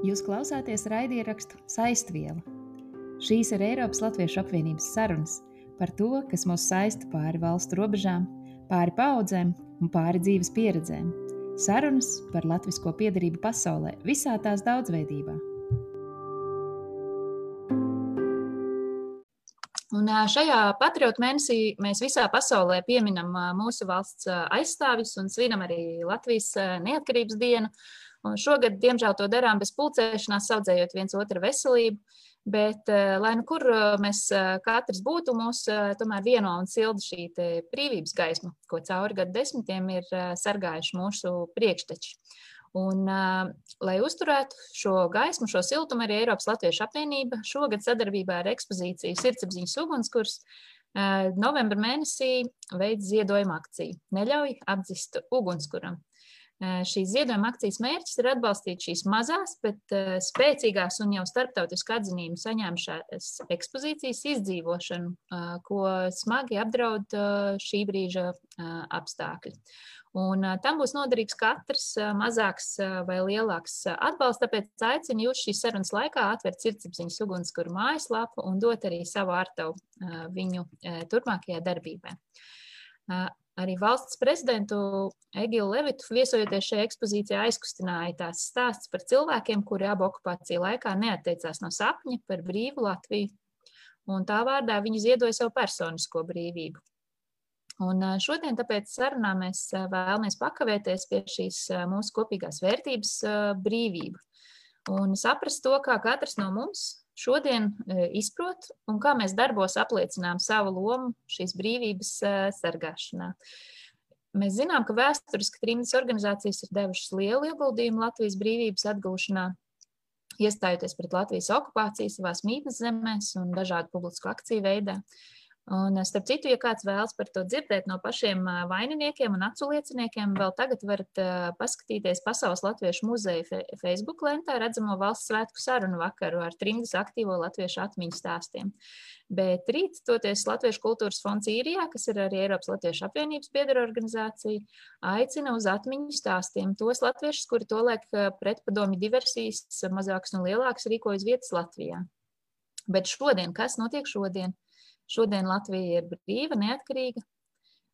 Jūs klausāties raidierakstu Saistviela. Šīs ir Eiropas Latviešu apvienības sarunas par to, kas mūs saista pāri valstu robežām, pāri paudzēm un pāri dzīves pieredzēm. Sarunas par latvisko piedarību pasaulē visā tās daudzveidībā. Un šajā patriotu mēnesī mēs visā pasaulē pieminam mūsu valsts aizstāvis un svinam arī Latvijas neatkarības dienu. Un šogad, diemžēl, to darām bez pulcēšanās, audzējot viens otru veselību. Bet, lai nu kur mēs katrs būtu, mūs tomēr vieno un silda šī brīvības gaisma, ko cauri gadu desmitiem ir sargājuši mūsu priekšteči. Un, lai uzturētu šo gaismu, šo siltumu, arī Eiropas Latviešu apvienība šogad sadarbībā ar ekspozīciju Sirdsapziņas ugunskurs novembra mēnesī veids ziedojumu akciju Neļauj apdzist ugunskuram. Šīs ziedojuma akcijas mērķis ir atbalstīt šīs mazās, bet spēcīgās un jau starptautisku atzinību saņēmušās ekspozīcijas izdzīvošanu, ko smagi apdraud šī brīža apstākļi. Un tam būs noderīgs katrs mazāks vai lielāks atbalsts. Tāpēc aicinu jūs šīs sarunas laikā atvērt sirdsapziņas ugunskura mājaslapu un dot arī savu artavu viņu turpmākajā darbībā. Arī valsts prezidentu Egilu Levitu viesojoties šajā ekspozīcijā aizkustināja tās stāsts par cilvēkiem, kuri abu okupāciju laikā neatteicās no sapņa par brīvu Latviju. Un tā vārdā viņi ziedoja savu personisko brīvību. Un šodien tāpēc sarunā mēs vēlamies pakavēties pie šīs mūsu kopīgās vērtības brīvību un saprast to, kā katrs no mums šodien e, izprot un kā mēs darbos apliecinām savu lomu šīs brīvības e, sargāšanā. Mēs zinām, ka vēsturiski trījus organizācijas ir devušas lielu ieguldījumu Latvijas brīvības atgūšanā, iestājoties pret Latvijas okupāciju savās mītnes zemēs un dažādu publisku akciju veidā. Un, eh, starp citu, ja kāds vēlas par to dzirdēt no pašiem eh, vaininiekiem un aculieciniekiem, vēl tagad varat eh, paskatīties Pasaules Latviešu muzeja Facebook lentā redzamo valsts svētku sarunu vakaru ar trimdas aktīvo latviešu atmiņu stāstiem. Bet rīt, toties Latviešu kultūras fonds īrijā, kas ir arī Eiropas Latviešu apvienības biedra organizācija, aicina uz atmiņu stāstiem tos latviešus, kuri tolaik pretpadomi diversijas, mazākas un lielākas, rīkojas vietas Latvijā. Bet šodien, kas notiek šodien? Šodien Latvija ir brīva, neatkarīga.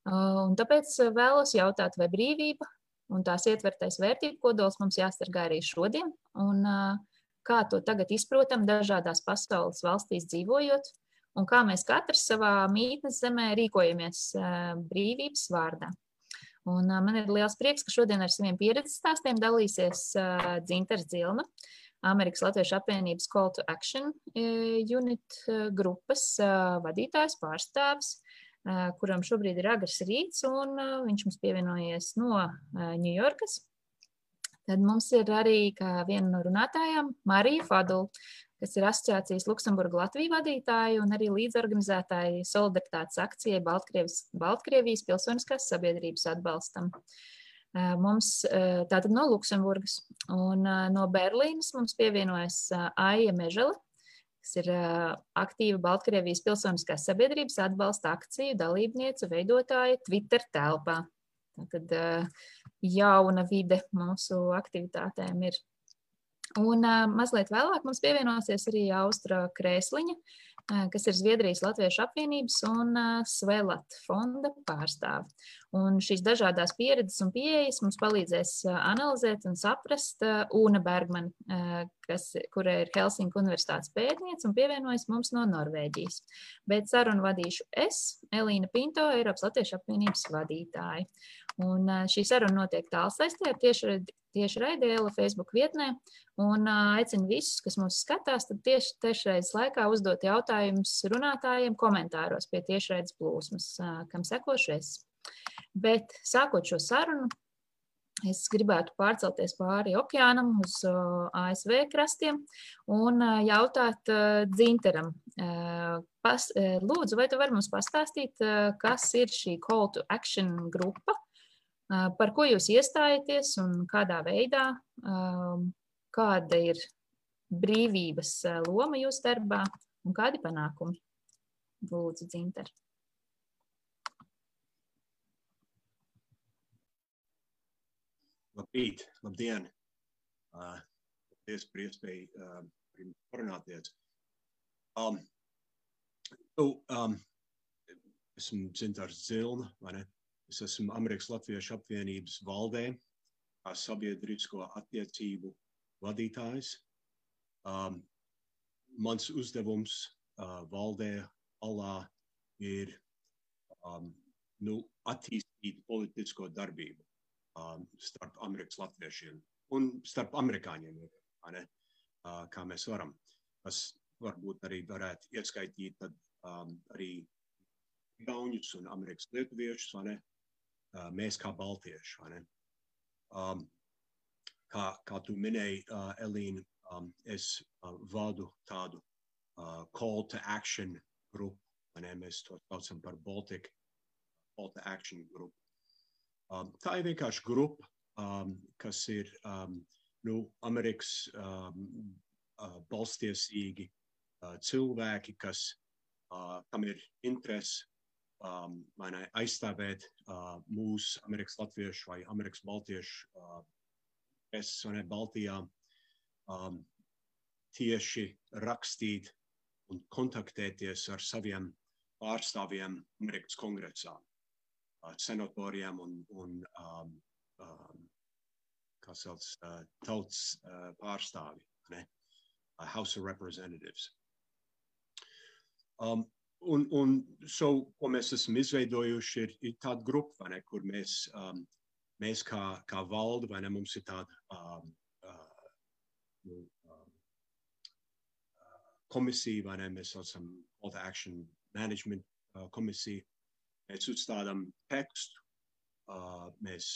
Un tāpēc vēlos jautāt, vai brīvība un tās ietvertais vērtību kodols mums jāsargā arī šodien, un kā to tagad izprotam dažādās pasaules valstīs dzīvojot, un kā mēs katrs savā mītnes zemē rīkojamies brīvības vārdā. Un man ir liels prieks, ka šodien ar saviem pieredzes stāstiem dalīsies Dzinters Dzilna. Uh, Amerikas Latviešu apvienības Call to Action e, unit e, grupas e, vadītājs, pārstāvis, kuram šobrīd ir agrs rīts, un viņš mums pievienojies no Ņujorkas. Tad mums ir arī viena no runātājām Marija Fadula, kas ir asociācijas Luksemburga Latvijas vadītāja un arī līdzorganizētāja solidaritātes akcijai Baltkrievijas, Baltkrievijas pilsoniskās sabiedrības atbalstam. Uh, Mums tātad no Luksemburgas un no Berlīnas mums pievienojas Aija Mežele, kas ir aktīva Baltkrievijas pilsoniskās sabiedrības atbalsta akciju dalībniece, veidotāja Twitter telpā. Tad jauna vide mūsu aktivitātēm ir. Un mazliet vēlāk mums pievienosies arī Austra Krēsliņa, kas ir Zviedrijas Latviešu apvienības un Svelat fonda pārstāve. Un šīs dažādās pieredzes un pieejas mums palīdzēs analizēt un saprast Una Bergman, kas, kura ir Helsinku universitātes pētniece un pievienojas mums no Norvēģijas. Bet sarunu vadīšu es, Elīna Pinto, Eiropas Latviešu apvienības vadītāja. Un šī saruna notiek tālsaistē tieši tieši raidījuma Facebook vietnē. Un aicinu visus, kas mūs skatās, tad tieši tiešraides laikā uzdot jautājumus runātājiem komentāros pie tiešraides plūsmas, kam sekošu es. Bet sākot šo sarunu, es gribētu pārcelties pāri okeānam uz ASV krastiem un jautāt Dzinteram. Pas, lūdzu, vai tu vari mums pastāstīt, kas ir šī Call to Action grupa Par ko jūs iestājaties un kādā veidā, kāda ir brīvības loma jūsu darbā un kādi panākumi? Lūdzu, Dzinter. Labrīt, labdien! paldies par iespēju parunāties. Um, so, um, esmu Zintārs Zilna, vai ne? Es esmu Amerikas Latviešu apvienības valdē, kā sabiedrisko attiecību vadītājs. Um, mans uzdevums uh, valdē alā ir um, nu, attīstīt politisko darbību um, starp Amerikas latviešiem un starp amerikāņiem, ne, uh, kā mēs varam. Tas varbūt arī varētu ieskaitīt tad, um, arī Gauņus un Amerikas Lietuviešus, vai ne? Uh, mēs kā Baltieši? Um, kā, kā tu minēji, uh, Elīna, um, es uh, vadu tādu uh, call to action grupu, ne? Mēs to saucam par Baltic Call to Action grupu. Um, tā ir vienkārši grupa, um, kas ir um, nu, Amerikas um, uh, balstiesīgi uh, cilvēki, kas, uh, kam ir interesi um, ne, aizstāvēt uh, mūsu Amerikas Latviešu vai Amerikas Baltiešu uh, vai ne Baltijā. Um, tieši rakstīt un kontaktēties ar saviem pārstāvjiem Amerikas kongresā senatoriem un, un um, um, kā sauc, uh, tautas uh, pārstāvi, ne? Uh, House of Representatives. Um, un, un so, ko mēs esam izveidojuši, ir, ir tāda grupa, ne, kur mēs, um, mēs kā, kā valde, vai ne, mums ir tāda um, uh, nu, um, komisija, vai ne, mēs saucam Call to Action Management uh, komisija, Mēs uzstādām tekstu, uh, mēs,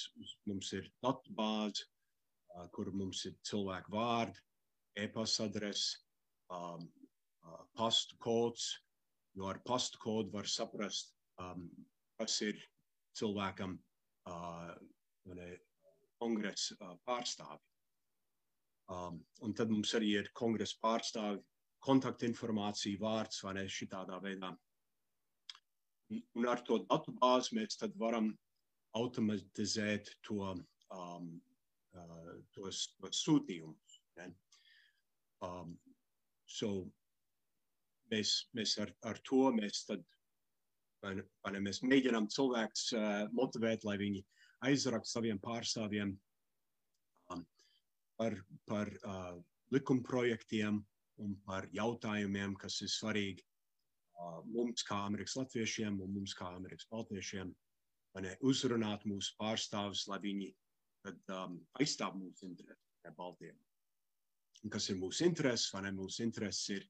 mums ir datu bāze, uh, kur mums ir cilvēku vārdi, e-pasta adrese, um, uh, pastu kods, jo ar pastu kodu var saprast, um, kas ir cilvēkam uh, ne, kongresa uh, pārstāvi. Um, un tad mums arī ir kongresa pārstāvi, kontaktinformācija, vārds vai ne šitādā veidā. Un ar to datu bāzi mēs tad varam automatizēt to, um, uh, tos, tos sūtījumus. Um, so mēs, mēs ar, ar to mēs tad, vai ne, vai ne, mēs mēģinām cilvēks uh, motivēt, lai viņi aizrakst saviem pārstāvjiem um, par, par uh, likumprojektiem un par jautājumiem, kas ir svarīgi mums, kā Amerikas latviešiem, un mums, kā Amerikas baltiešiem, ne, uzrunāt mūsu pārstāvis, lai viņi tad, um, aizstāv mūsu intereses, ne Baltiem. Un kas ir mūsu intereses, vai ne? Mūsu intereses ir,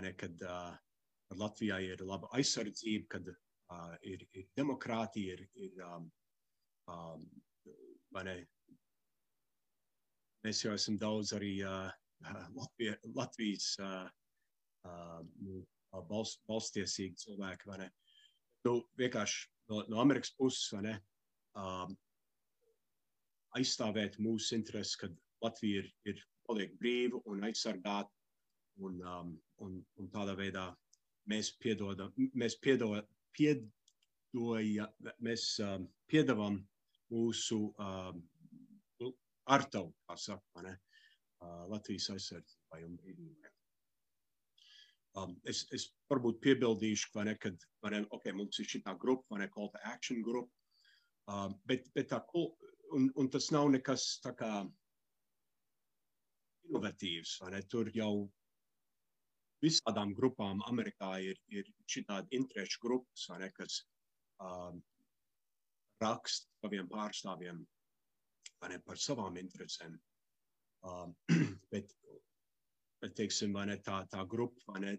ne, kad, uh, kad Latvijā ir laba aizsardzība, kad uh, ir, ir demokrātija, ir, ir um, um, vai ne? Mēs jau esam daudz arī uh, Latvija, Latvijas uh, uh, nu, balst, balstiesīgi cilvēki. Nu, vienkārši no, no Amerikas puses, vai ne? Um, aizstāvēt mūsu intereses, kad Latvija ir, ir paliek brīva un aizsargāta. Un, um, un, un tādā veidā mēs piedodam, mēs piedod, piedoja, mēs um, piedavam mūsu um, ar tavu, kā saka, ne, uh, Latvijas aizsardzībai un brīvībai. Um, es, es varbūt piebildīšu, vai ne, kad vai ne, okay, mums ir šī grupa, vai ne, call to action grupa, um, bet, bet tā, un, un tas nav nekas tā kā inovatīvs, vai ne, tur jau visādām grupām Amerikā ir, ir šitādi interešu grupas, ne, kas um, raksta saviem pārstāvjiem, ne, par savām interesēm. Um, bet teiksim, ne, tā, tā grupa ne,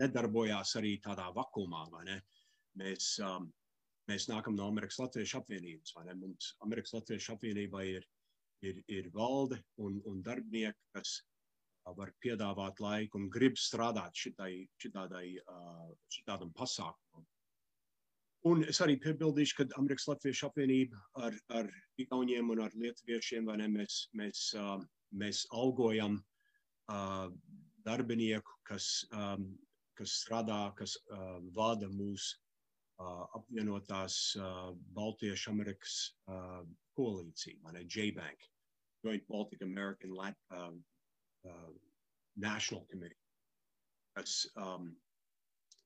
nedarbojās arī tādā vakumā. Ne. Mēs, um, mēs nākam no Amerikas Latviešu apvienības. Mums Amerikas Latviešu apvienībā ir, ir, ir valde un, un darbinieki, kas var piedāvāt laiku un grib strādāt šitai, šitādai, šitādam pasākumam. Un es arī piebildīšu, ka Amerikas Latviešu apvienība ar, ar Igauniem un ar Lietuviešiem ne, mēs, mēs, mēs algojam darbinieku, kas, kas strādā, kas vada mūsu apvienotās Baltiešu Amerikas koalīciju, ne, J-Bank. Joint Baltic American Lat, uh, National Committee, kas um,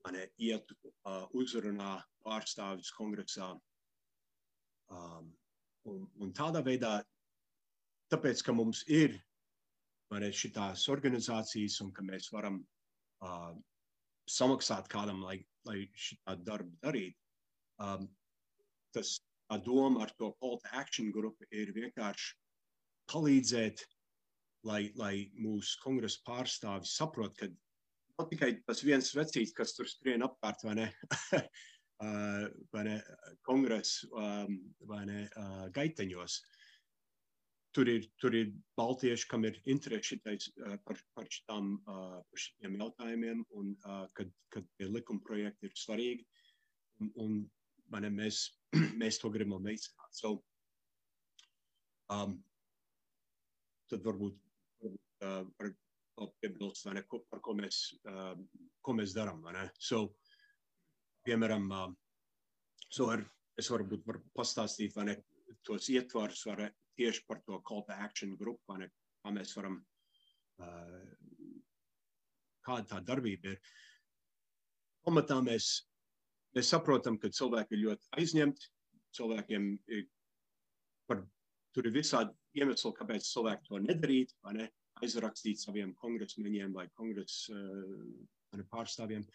mani iet uh, uzrunā pārstāvis kongresā. Um, un, un tādā veidā, tāpēc, ka mums ir šīs organizācijas un ka mēs varam uh, samaksāt kādam, lai, lai šādu darbu darītu, um, tas doma ar to call to action grupu ir vienkārši palīdzēt, lai, lai mūsu kongresa pārstāvi saprot, ka nav tikai tas viens vecīts, kas tur skrien apkārt, vai ne, vai ne kongresa um, vai ne uh, gaiteņos. Tur ir, tur ir baltieši, kam ir interesi šitais, uh, par, par, šitām, uh, par šitiem jautājumiem, un uh, kad, kad likuma projekti ir svarīgi. Un, un ne, mēs, mēs to gribam veicināt. So, um, tad varbūt, varbūt uh, piebilst, ne, ko, par ko mēs, uh, ko mēs darām. So, piemēram, uh, so ar, es varu pastāstīt ne, tos ietvarus var, tieši par to call to action grupu, ne, kā mēs varam, kāda tā darbība ir. Pamatā mēs, mēs saprotam, ka cilvēki ir ļoti aizņemti, cilvēkiem ir par, tur ir visādi iemesli, kāpēc cilvēki to nedarīt, vai ne? Aizrakstīt saviem kongresmeņiem vai kongresa uh, pārstāvjiem.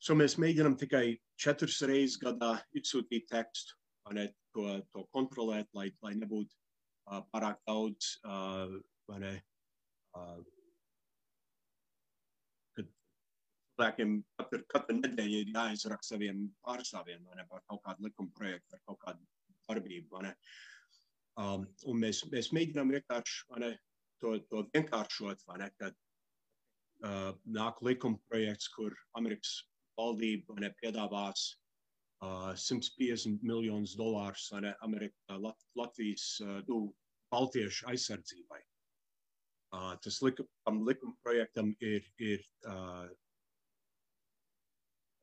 So mēs mēģinām tikai četras reizes gadā izsūtīt tekstu, ne, to, to kontrolēt, lai, lai nebūtu uh, pārāk daudz uh, ne, uh, cilvēkiem katru, katru nedēļu ir jāizraksta saviem pārstāvjiem ne, par kaut kādu likuma projektu, par kaut kādu darbību. Um, un mēs, mēs mēģinām vienkārši ne, to, to vienkāršot, ne, kad uh, nāk likuma projekts, kur Amerikas valdība ne, piedāvās uh, 150 miljonus dolārus ne, Amerikā, Lat, Latvijas uh, nu, baltiešu aizsardzībai. Uh, tas likuma, likuma projektam ir, ir uh,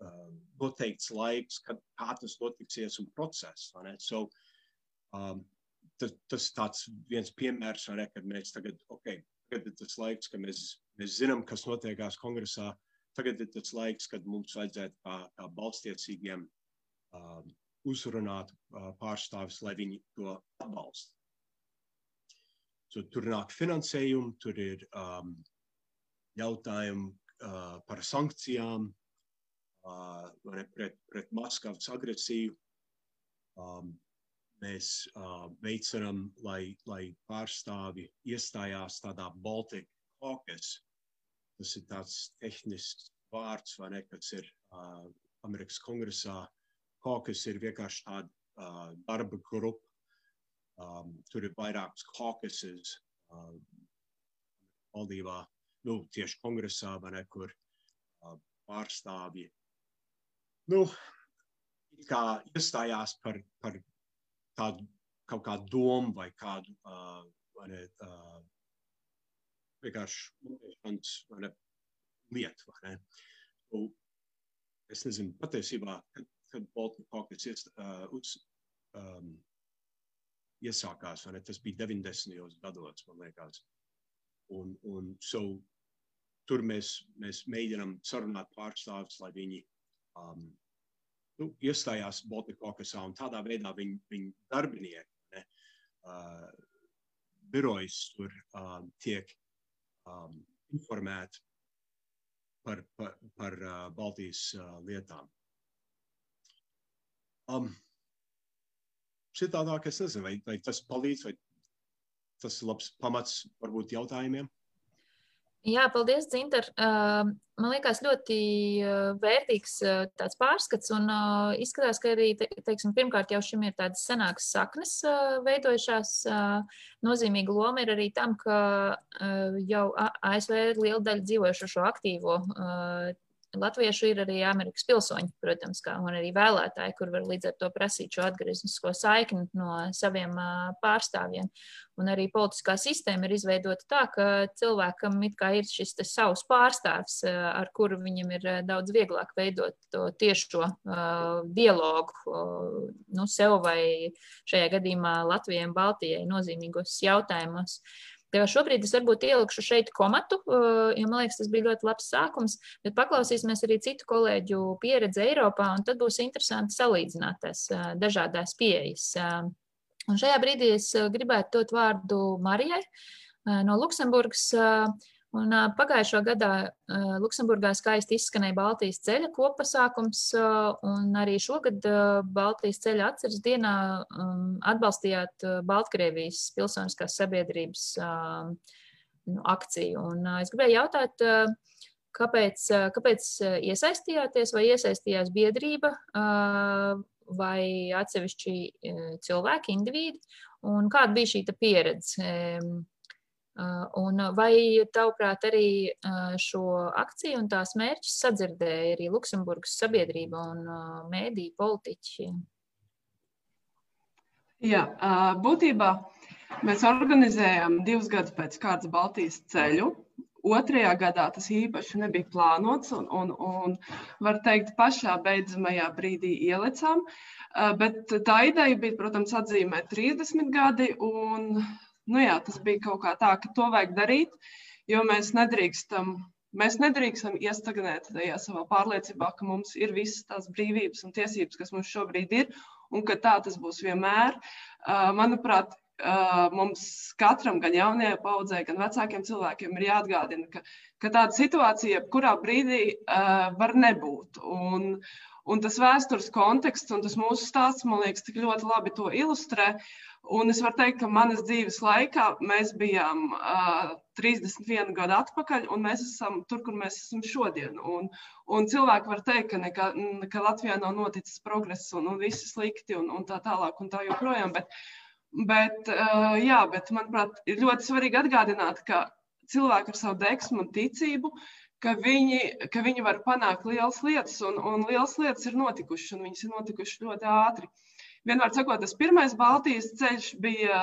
uh, noteikts laiks, kad kā tas notiksies un process. So, um, tas, tas tāds viens piemērs, ne, kad mēs tagad, ok, tagad ir tas laiks, ka mēs, mēs zinām, kas notiekās kongresā. Tagad ir tas laiks, kad mums vajadzētu kā, kā balstiecīgiem uh, uzrunāt uh, pārstāvis, lai viņi to atbalsta. So, tur nāk finansējumi, tur ir um, jautājumi uh, par sankcijām, uh, pret, pret Maskavas agresiju. Um, mēs uh, veicinām, lai, lai pārstāvi iestājās tādā Baltic Caucus. Tas ir tāds tehnisks vārds, vai ne, kas ir uh, Amerikas kongresā. Caucus ir vienkārši tāda uh, darba grupa. Um, tur ir vairākas caucuses uh, valdībā, nu, tieši kongresā, vai ne, kur uh, pārstāvji nu, kā iestājās par, par tādu kaut kādu domu vai kādu uh, vai ne, uh, vienkārši ne, lietu. Vai ne? Nu, es nezinu, patiesībā, kad, kad Baltika Caucus iest, uh, uz, um, iesākās, ne, tas bija 90. gados, man liekas. Un, un so, tur mēs, mēs mēģinām sarunāt pārstāvis, lai viņi um, nu, iestājās Baltikokasā un tādā veidā viņu viņ darbinieki, ne, uh, birojas tur uh, tiek um, informēti par, par, par uh, Baltijas uh, lietām. Um, Citādāk es nezinu, vai, vai tas palīdz, vai tas ir labs pamats varbūt jautājumiem. Jā, paldies, Zinter. Man liekas, ļoti vērtīgs tāds pārskats, un izskatās, ka arī, teiksim, pirmkārt jau šim ir tādas senākas saknes veidojušās. Nozīmīga loma ir arī tam, ka jau ASV ir liela daļa dzīvojušo šo aktīvo latviešu ir arī Amerikas pilsoņi, protams, kā, arī vēlētāji, kur var līdz ar to prasīt šo atgrieznisko saikni no saviem pārstāvjiem. Un arī politiskā sistēma ir izveidota tā, ka cilvēkam ir šis savs pārstāvs, ar kuru viņam ir daudz vieglāk veidot to tiešo uh, dialogu uh, nu, sev vai šajā gadījumā Latvijai un Baltijai nozīmīgos jautājumos. Uh, Tev šobrīd es varbūt ielikšu šeit komatu, jo man liekas, tas bija ļoti labs sākums, bet paklausīsimies arī citu kolēģu pieredzi Eiropā, un tad būs interesanti salīdzināt tās dažādās pieejas. Un šajā brīdī es gribētu dot vārdu Marijai no Luksemburgas. Un, pagājušo gadā Luksemburgā skaisti izskanēja Baltijas ceļa kopasākums, un arī šogad Baltijas ceļa atceres dienā atbalstījāt Baltkrievijas pilsoniskās sabiedrības nu, akciju. Un es gribēju jautāt, kāpēc, kāpēc iesaistījāties, vai iesaistījās biedrība vai atsevišķi cilvēki, indivīdi, un kāda bija šī pieredze? Uh, un vai tavuprāt arī uh, šo akciju un tās mērķus sadzirdēja arī Luksemburgas sabiedrība un uh, mēdī politiķi? Jā, būtībā mēs organizējām divus gadus pēc kārtas Baltijas ceļu. Otrajā gadā tas īpaši nebija plānots, un, un, un var teikt, pašā beidzamajā brīdī ielicām. Bet tā ideja bija, protams, atzīmēt 30 gadi, un nu jā, tas bija kaut kā tā, ka to vajag darīt, jo mēs nedrīkstam. Mēs nedrīkstam iestagnēt tajā savā pārliecībā, ka mums ir visas tās brīvības un tiesības, kas mums šobrīd ir, un ka tā tas būs vienmēr. Manuprāt, mums katram, gan jaunajai paudzei, gan vecākiem cilvēkiem, ir jāatgādina, ka, ka tāda situācija jebkurā brīdī var nebūt. Un, un tas vēstures konteksts un tas mūsu stāsts, man liekas, tik ļoti labi to ilustrē. Un es varu teikt, ka manas dzīves laikā mēs bijām uh, 31 gadu atpakaļ, un mēs esam tur, kur mēs esam šodien. Un, un cilvēki var teikt, ka, nekā, ka Latvijā nav noticis progress, un, un viss ir slikti, un, un tā tālāk, un tā joprojām. Bet, bet, uh, jā, bet manuprāt, ir ļoti svarīgi atgādināt, ka cilvēki ar savu deksmu un ticību, ka viņi, ka viņi var panākt lielas lietas, un, un lielas lietas ir notikušas, un viņas ir notikušas ļoti ātri. Vienmēr sakot, tas pirmais Baltijas ceļš bija,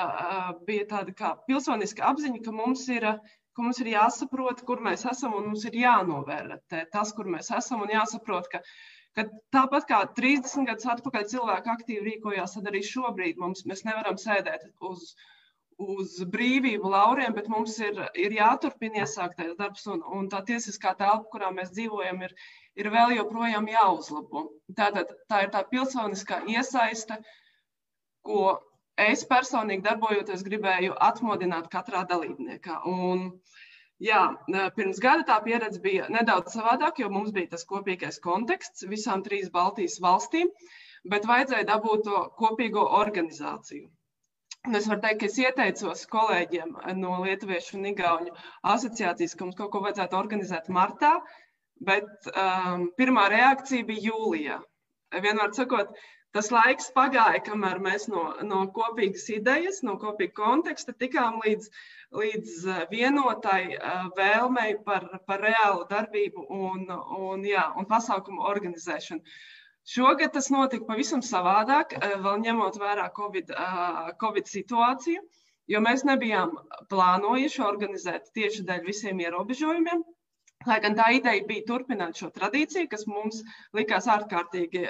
bija tāda kā pilsoniska apziņa, ka mums ir, ka mums ir jāsaprot, kur mēs esam un mums ir jānovērtē tas, kur mēs esam un jāsaprot, ka, ka tāpat kā 30 gadus atpakaļ cilvēki aktīvi rīkojās, tad arī šobrīd mums, mēs nevaram sēdēt uz, uz brīvību lauriem, bet mums ir, ir jāturpina iesāktais darbs un, un tā tiesiskā telpa, kurā mēs dzīvojam, ir, ir vēl joprojām jāuzlabo. Tātad tā ir tā pilsoniskā iesaiste, ko es personīgi darbojoties gribēju atmodināt katrā dalībniekā. Un, jā, pirms gada tā pieredze bija nedaudz savādāka, jo mums bija tas kopīgais konteksts visām trīs Baltijas valstīm, bet vajadzēja dabūt to kopīgo organizāciju. Un es varu teikt, ka es ieteicos kolēģiem no Lietuviešu un Igauņu asociācijas, ka mums kaut ko vajadzētu organizēt martā, bet um, pirmā reakcija bija jūlijā. Vienmēr sakot, tas laiks pagāja, kamēr mēs no, no kopīgas idejas, no kopīga konteksta tikām līdz, līdz uh, vienotai uh, vēlmei par, par reālu darbību un, un, jā, un pasākumu organizēšanu. Šogad tas notika pavisam savādāk, uh, vēl ņemot vērā Covid, uh, COVID situāciju, jo mēs nebijām plānojuši organizēt tieši dēļ visiem ierobežojumiem. Lai gan tā ideja bija turpināt šo tradīciju, kas mums likās ārkārtīgi,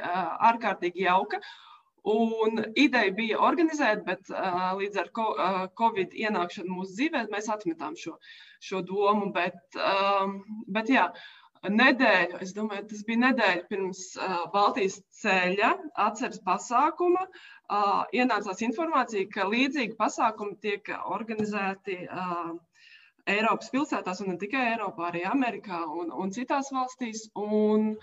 ārkārtīgi jauka. Un ideja bija organizēt, bet uh, līdz ar Covid ienākšanu mūsu dzīvē mēs atmetām šo, šo domu. Bet, um, bet jā, nedēļu, es domāju, tas bija nedēļa pirms uh, Baltijas ceļa atceres pasākuma. Uh, ienācās informācija, ka līdzīgi pasākumi tiek organizēti uh, Eiropas pilsētās, un ne tikai Eiropā, arī Amerikā un, un citās valstīs. Un,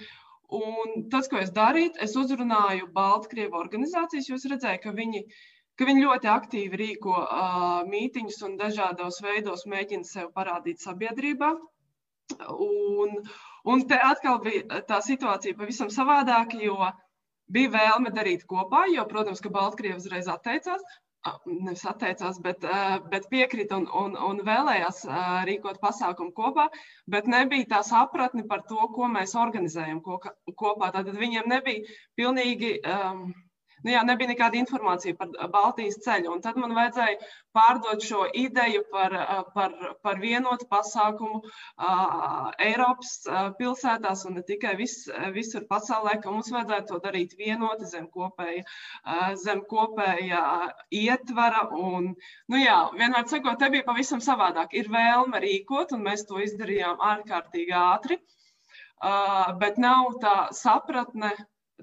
un tas, ko es darīju, es uzrunāju Baltkrievu organizācijas, jo es redzēju, ka viņi, ka viņi ļoti aktīvi rīko uh, mītiņus un dažādos veidos mēģina sev parādīt sabiedrībā. Un, un te atkal bija tā situācija pavisam savādāka, jo bija vēlme darīt kopā, jo, protams, ka Baltkrievija uzreiz atteicās, nevis atteicās, bet, bet piekrita un, un, un vēlējās rīkot pasākumu kopā, bet nebija tā sapratne par to, ko mēs organizējam kopā. Tad viņiem nebija pilnīgi. Um, nu jā, nebija nekāda informācija par Baltijas ceļu. Un tad man vajadzēja pārdot šo ideju par, par, par vienotu pasākumu uh, Eiropas uh, pilsētās un ne tikai vis, visur pasaulē, ka mums vajadzētu to darīt vienoti zem kopēja, uh, zem kopēja ietvara. Un, nu jā, vienmēr sakot, te bija pavisam savādāk. Ir vēlme rīkot, un mēs to izdarījām ārkārtīgi ātri. Uh, bet nav tā sapratne,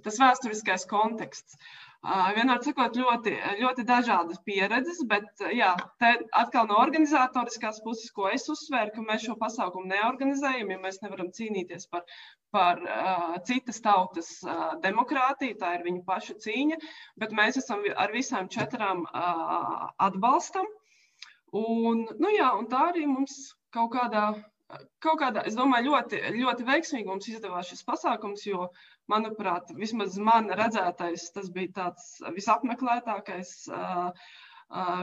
tas vēsturiskais konteksts. Vienmēr sakot, ļoti, ļoti dažādas pieredzes, bet jā, te atkal no organizatoriskās puses, ko es uzsvēru, ka mēs šo pasākumu neorganizējam, ja mēs nevaram cīnīties par, par uh, citas tautas uh, demokrātiju, tā ir viņa paša cīņa, bet mēs esam ar visām četrām uh, atbalstam. Un, nu jā, un tā arī mums kaut kādā kaut kādā, es domāju, ļoti, ļoti veiksmīgi mums izdevās šis pasākums, jo, manuprāt, vismaz man redzētais, tas bija tāds visapmeklētākais,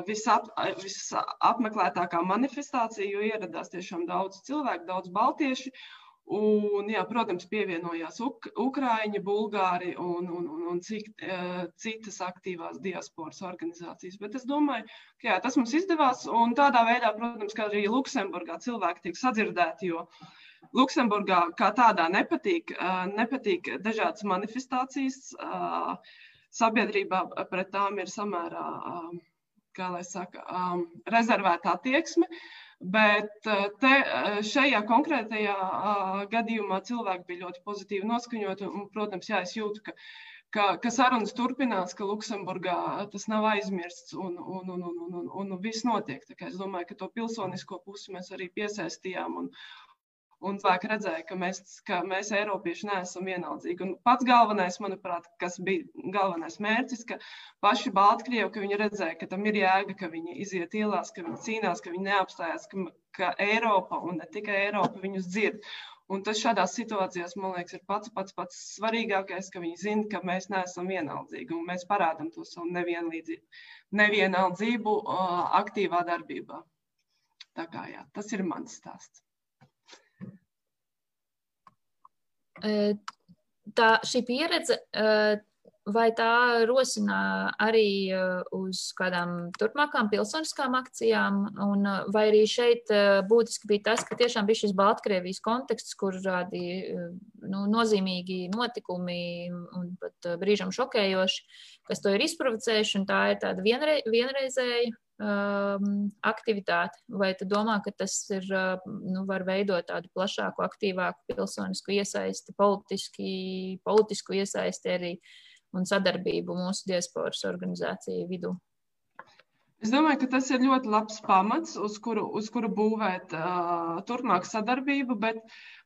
visap, visapmeklētākā manifestācija, jo ieradās tiešām daudz cilvēku, daudz baltieši. Un, jā, protams, pievienojās Uk Ukrāņi, Bulgāri un, un, un, un cik, uh, citas aktīvās diasporas organizācijas. Bet es domāju, ka jā, tas mums izdevās. Un tādā veidā, protams, arī Luksemburgā cilvēki tiek sadzirdēti, jo Luksemburgā kā tādā nepatīk, uh, nepatīk dažādas manifestācijas. Uh, sabiedrībā pret tām ir samērā, kā lai saka, rezervēta attieksme. Bet eh, te, eh, šajā konkrētajā eh, gadījumā cilvēki bija ļoti pozitīvi noskaņoti. Un, protams, jā, es jūtu, ka, ka, ka sarunas turpinās, ka Luksemburgā tas nav aizmirsts un, un, un, un, un, un, un viss notiek. Es domāju, ka to pilsonisko pusi mēs arī piesaistījām. Un, Un cilvēki redzēja, ka mēs, ka mēs Eiropieši neesam vienaldzīgi. Un pats galvenais, manuprāt, kas bija galvenais mērķis, ka paši Baltkrievi, ka viņi redzēja, ka tam ir jēga, ka viņi iziet ielās, ka viņi cīnās, ka viņi neapstājās, ka, ka Eiropa un ne tikai Eiropa viņus dzird. Un tas šādās situācijās, man liekas, ir pats pats, pats svarīgākais, ka viņi zina, ka mēs neesam vienaldzīgi un mēs parādām to savu nevienaldzību aktīvā darbībā. Tā kā jā, tas ir mans stāsts. Tā šī pieredze, vai tā rosina arī uz kādām turpmākām pilsoniskām akcijām, un vai arī šeit būtiski bija tas, ka tiešām bija šis Baltkrievijas konteksts, kur tādi nu, nozīmīgi notikumi un pat brīžam šokējoši, kas to ir izprovocējuši, un tā ir tāda vienre, vienreizēja um, aktivitāti, vai tu domā, ka tas ir, uh, nu, var veidot tādu plašāku, aktīvāku pilsonisku iesaisti, politiski, politisku iesaisti arī un sadarbību mūsu diasporas organizāciju vidū? Es domāju, ka tas ir ļoti labs pamats, uz kuru, uz kuru būvēt uh, turpmāk sadarbību, bet,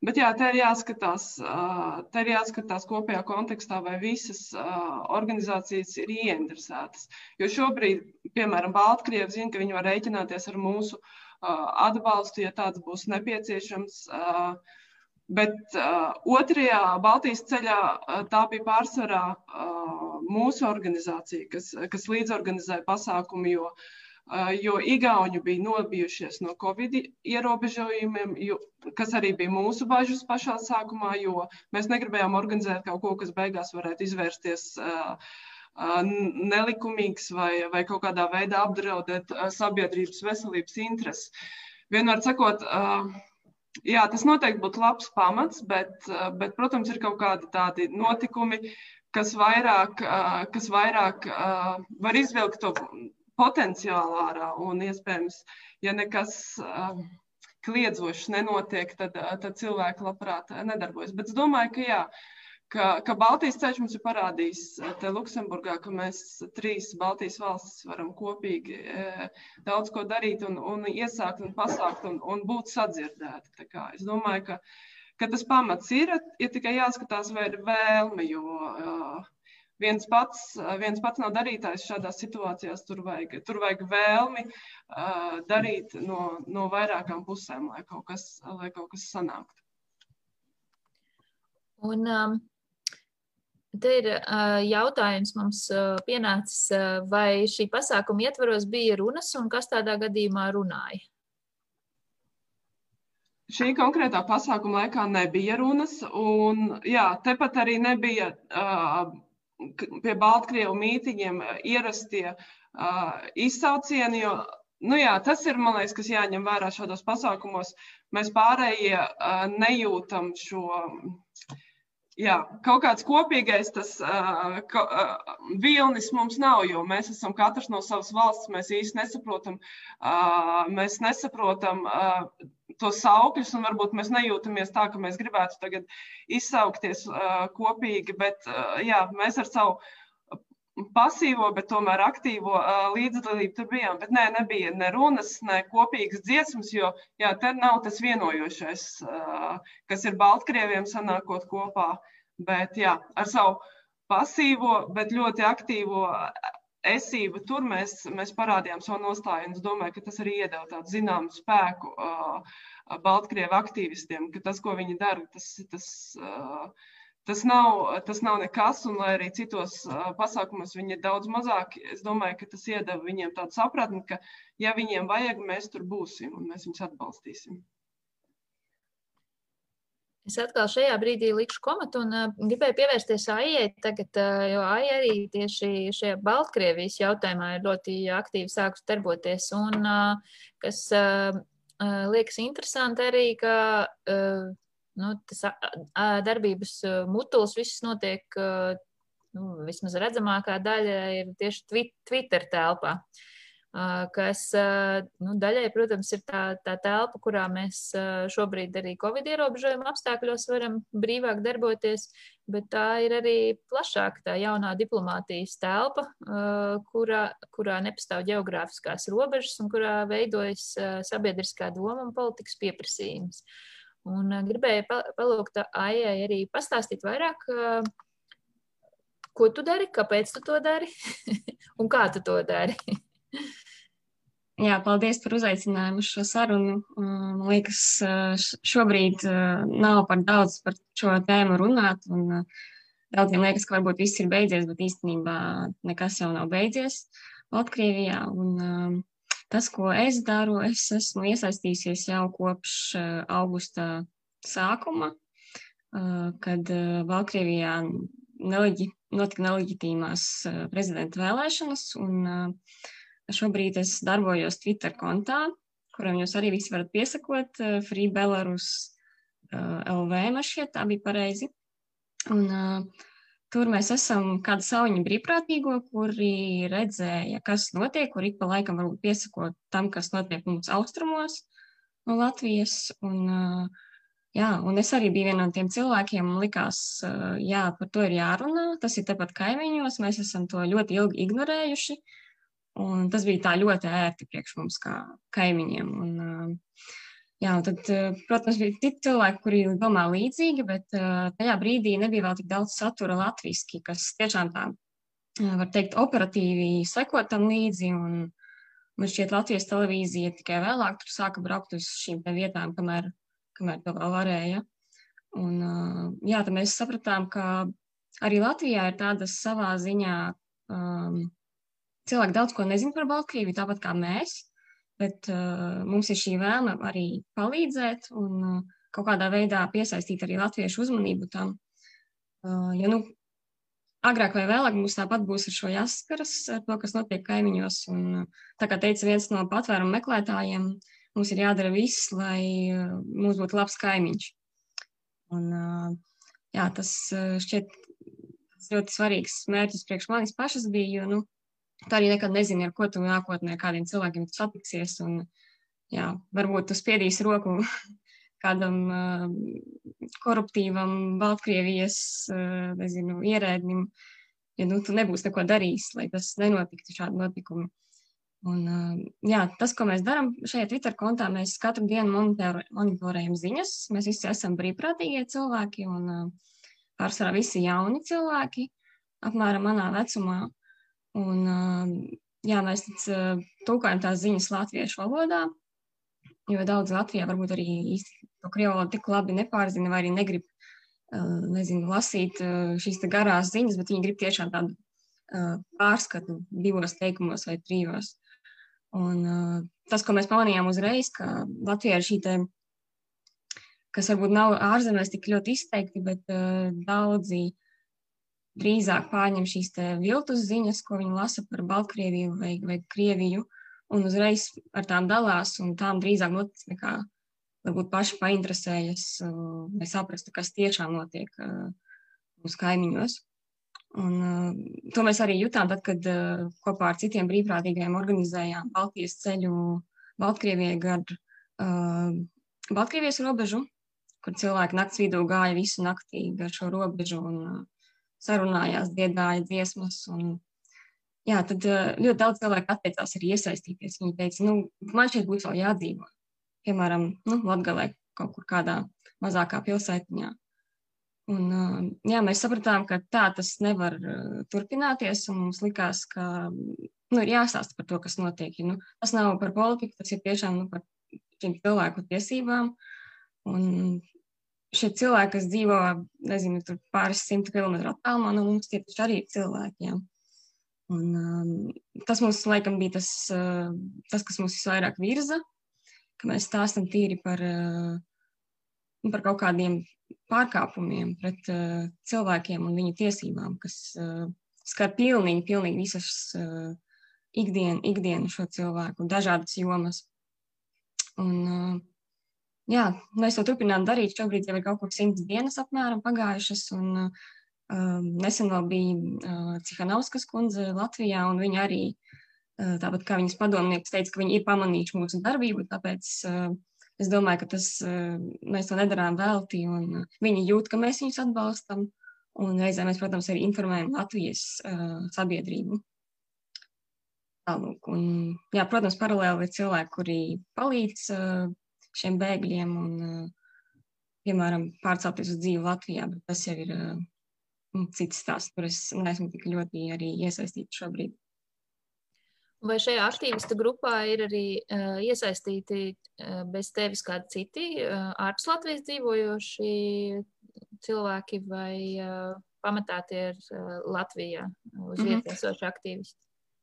bet jā, te ir jāskatās, uh, te ir jāskatās kopējā kontekstā, vai visas uh, organizācijas ir ieinteresētas. Jo šobrīd, piemēram, Baltkrievi zina, ka viņi var rēķināties ar mūsu uh, atbalstu, ja tāds būs nepieciešams. Uh, Bet uh, otrajā Baltijas ceļā uh, tā bija pārsvarā uh, mūsu organizācija, kas, kas līdzorganizēja pasākumu, jo, jo Igauni bija nobijušies no Covid ierobežojumiem, jo, kas arī bija mūsu bažas pašā sākumā, jo mēs negribējām organizēt kaut ko, kas beigās varētu izvērsties. Nelikumīgs vai, vai kaut kādā veidā apdraudēt sabiedrības veselības intereses. Vienmēr sakot, Jā, tas noteikti būtu labs pamats, bet, bet, protams, ir kaut kādi tādi notikumi, kas vairāk, kas vairāk var izvilkt to potenciālu ārā. Un, iespējams, ja nekas kliedzošs nenotiek, tad, tad cilvēki labprāt nedarbojas. Bet es domāju, ka jā, ka, ka Baltijas ceļš mums ir parādījis te Luksemburgā, ka mēs trīs Baltijas valstis varam kopīgi e, daudz ko darīt un, un iesākt un pasākt un, un būt sadzirdēti. Es domāju, ka, ka tas pamats ir, ir tikai jāskatās, vai ir vēlme, jo viens pats, viens pats nav darītājs šādās situācijās. Tur vajag, tur vajag vēlmi darīt no, no vairākām pusēm, lai kaut kas, lai kaut kas sanāktu. Un, um, Te ir uh, jautājums mums uh, pienācis, uh, vai šī pasākuma ietvaros bija runas un kas tādā gadījumā runāja? Šī konkrētā pasākuma laikā nebija runas, un jā, tepat arī nebija uh, pie Baltkrievu mītiņiem ierastie uh, izsaucieni, jo nu jā, tas ir, man liekas, kas jāņem vērā šādos pasākumos. Mēs pārējie uh, nejūtam šo jā, kaut kāds kopīgais tas uh, ka, uh, vilnis mums nav, jo mēs esam katrs no savas valsts, mēs īsti nesaprotam, uh, mēs nesaprotam uh, tos saukļus, un varbūt mēs nejūtamies tā, ka mēs gribētu tagad izsaukties uh, kopīgi, bet uh, jā, mēs ar savu pasīvo, bet tomēr aktīvo uh, līdzdalību tur bijām. Bet nē, nebija ne runas, ne kopīgas dziesmas, jo jā, te nav tas vienojošais, uh, kas ir Baltkrieviem sanākot kopā. Bet jā, ar savu pasīvo, bet ļoti aktīvo esību tur mēs, mēs parādījām savu nostāju. Es domāju, ka tas arī iedeva tādu zināmu spēku uh, Baltkrievu aktīvistiem, ka tas, ko viņi dara, tas, tas uh, tas nav, tas nav nekas, un lai arī citos uh, pasākumos viņi ir daudz mazāk, es domāju, ka tas iedeva viņiem tādu sapratni, ka, ja viņiem vajag, mēs tur būsim un mēs viņus atbalstīsim. Es atkal šajā brīdī likšu komatu un uh, gribēju pievērsties AIE tagad, uh, jo AIE arī tieši šajā Baltkrievijas jautājumā ir ļoti aktīvi sākus darboties. Un uh, kas uh, uh, liekas interesanti arī, ka uh, nu, tas darbības mutulis viss notiek, nu, vismaz redzamākā daļa ir tieši Twitter telpā. Kas nu, daļai, protams, ir tā, tā telpa, kurā mēs šobrīd arī Covid ierobežojuma apstākļos varam brīvāk darboties, bet tā ir arī plašāka tā jaunā diplomātijas telpa, kurā, kurā nepastāv geogrāfiskās robežas un kurā veidojas sabiedriskā doma un politikas pieprasījums. Un gribēju palūgt Aijai arī pastāstīt vairāk, ko tu dari, kāpēc tu to dari un kā tu to dari. Jā, paldies par uzaicinājumu uz šo sarunu. Man liekas, šobrīd nav par daudz par šo tēmu runāt. Un daudziem liekas, ka varbūt viss ir beidzies, bet īstenībā nekas jau nav beidzies Latvijā. Un, Tas, ko es daru, es esmu iesaistījusies jau kopš augusta sākuma, kad Baltkrievijā neleģi, notika neleģitīmās prezidenta vēlēšanas, un uh, šobrīd es darbojos Twitter kontā, kuram jūs arī visi varat piesakot, uh, Free Belarus uh, LV, man šķiet, tā bija pareizi. Un, uh, Tur mēs esam kāda sauņa brīvprātīgo, kuri redzēja, kas notiek, kur ik pa laikam varbūt piesakot tam, kas notiek mums austrumos no Latvijas. Un, jā, un es arī biju viena no tiem cilvēkiem, man likās, jā, par to ir jārunā. Tas ir tepat kaimiņos, mēs esam to ļoti ilgi ignorējuši. Un tas bija tā ļoti ērti priekš mums kā kaimiņiem. Un, Jā, un tad, protams, bija citi cilvēki, kuri domā līdzīgi, bet tajā brīdī nebija vēl tik daudz satura latviešu, kas tiešām tā, var teikt, operatīvi sekot tam līdzi. Un, man šķiet, Latvijas televīzija tikai vēlāk sāka braukt uz šīm vietām, kamēr, kamēr to vēl varēja. Un, jā, tad mēs sapratām, ka arī Latvijā ir tāda savā ziņā um, cilvēki daudz ko nezina par Baltkrieviju, tāpat kā mēs. Bet uh, mums ir šī vēlme arī palīdzēt un uh, kaut kādā veidā piesaistīt arī latviešu uzmanību tam. Uh, ja, nu, agrāk vai vēlāk mums tāpat būs ar šo jāsaskaras, ar to, kas notiek kaimiņos. Un, uh, tā kā teica viens no patvērumu meklētājiem, mums ir jādara viss, lai uh, mums būtu labs kaimiņš. Un, uh, jā, tas šķiet ļoti svarīgs mērķis priekš manis pašas bija, jo, nu, Tu arī nekad nezini, ar ko tu nākotnē, kādiem cilvēkiem satiksies. Un, jā, varbūt tu spiedīsi roku kādam uh, koruptīvam Baltkrievijas uh, nezinu, ierēdnim, ja nu, tu nebūsi neko darījis, lai tas nenotiktu šādi notikumi. Un, uh, jā, tas, ko mēs darām šajā Twitter kontā, mēs katru dienu monitor, monitorējam ziņas. Mēs visi esam brīvprātīgie cilvēki un uh, pārsvarā visi jauni cilvēki, apmēram manā vecumā. Un, jā, mēs tulkojam tās ziņas latviešu valodā, jo daudz Latvijā varbūt arī īsti to krievu valodu tik labi nepārzina vai arī negrib nezinu, lasīt šīs garās ziņas, bet viņi grib tiešām tādu pārskatu divos teikumos vai trijos. Un, tas, ko mēs pamanījām uzreiz, ka Latvijā ir šī te, kas varbūt nav ārzemēs tik ļoti izteikti, bet daudzi drīzāk pārņem šīs viltus ziņas, ko viņi lasa par Baltkrieviju vai, vai Krieviju, un uzreiz ar tām dalās, un tām drīzāk notic nekā varbūt paši painteresējas, lai saprastu, kas tiešām notiek mūsu kaimiņos. Un, uh, to mēs arī jutām, tad, kad uh, kopā ar citiem brīvprātīgajiem organizējām Baltijas ceļu Baltkrievijai gar uh, Baltkrievijas robežu, kur cilvēki nakts vidū gāja visu naktī gar šo robežu un uh, sarunājās, dziedāja dziesmas. Un, jā, tad uh, ļoti daudz cilvēku atteicās arī iesaistīties. Viņi teica, nu, man šeit būs vēl jādzīvo piemēram, nu, Latgalē kaut kur kādā mazākā pilsētiņā. Un, jā, mēs sapratām, ka tā tas nevar turpināties, un mums likās, ka nu, ir jāstāsta par to, kas notiek. Nu, tas nav par politiku, tas ir tiešām nu, par cilvēku tiesībām. Un šie cilvēki, kas dzīvo, nezinu, pāris simtu kilometru attālumā no mums, tie taču arī ir cilvēki. Jā. Un, um, tas mums, laikam, bija tas, uh, tas kas mūs visvairāk virza ka mēs stāstam tīri par, eh, nu, par kaut kādiem pārkāpumiem pret uh, cilvēkiem un viņu tiesībām, kas uh, skar pilnīgi, pilnīgi visas uh, ikdienu, ikdienu šo cilvēku, dažādas jomas. Un, uh, jā, mēs to turpinām darīt. Šobrīd jau ir kaut kur simts dienas apmēram pagājušas, un uh, nesen vēl bija uh, Cihanovskas kundze Latvijā, un viņa arī uh, Tāpat kā viņas padomnieks teica, ka viņi ir pamanījuši mūsu darbību, tāpēc es domāju, ka tas, mēs to nedarām velti, un viņi jūt, ka mēs viņus atbalstam, un reizē mēs, protams, arī informējam Latvijas sabiedrību. Tālūk, un, jā, protams, paralēli ir cilvēki, kuri palīdz šiem bēgļiem un, piemēram, pārcelties uz dzīvi Latvijā, bet tas jau ir cits stāsts, kur es neesmu tik ļoti arī iesaistīta šobrīd. Vai šajā aktīvistu grupā ir arī uh, iesaistīti uh, bez tevis kādi citi uh, ārpus Latvijas dzīvojoši cilvēki, vai uh, pamatā tie ir uh, Latvijā uz vietas mm -hmm. esoši aktīvisti?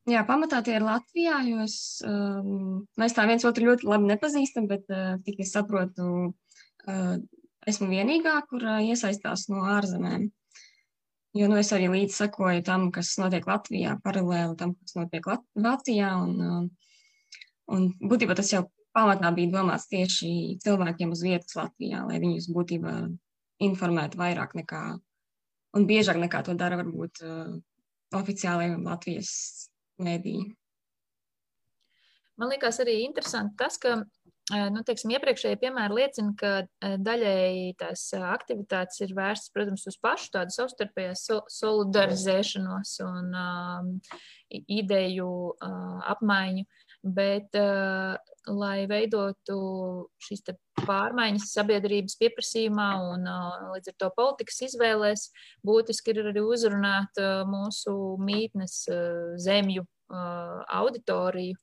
Jā, pamatā tie ir Latvijā, jo es, um, mēs tā viens otru ļoti labi nepazīstam, bet uh, tik es saprotu, uh, esmu vienīgā, kur uh, iesaistās no ārzemēm. Jo nu, es arī līdzi sekoju tam, kas notiek Latvijā, paralēli tam, kas notiek Lat Vācijā. Un, um, un būtībā tas jau pamatā bija domāts tieši cilvēkiem uz vietas Latvijā, lai viņus būtībā informētu vairāk nekā un biežāk nekā to dara varbūt uh, oficiālajie Latvijas mēdīji. Man liekas arī interesanti tas, ka nu, teiksim, iepriekšējie piemēri liecina, ka daļēji tās aktivitātes ir vērstas, protams, uz pašu tādu savstarpējās solidarizēšanos un um, ideju uh, apmaiņu, bet, uh, lai veidotu šīs pārmaiņas sabiedrības pieprasījumā un uh, līdz ar to politikas izvēlēs, būtiski ir arī uzrunāt uh, mūsu mītnes zemju auditoriju.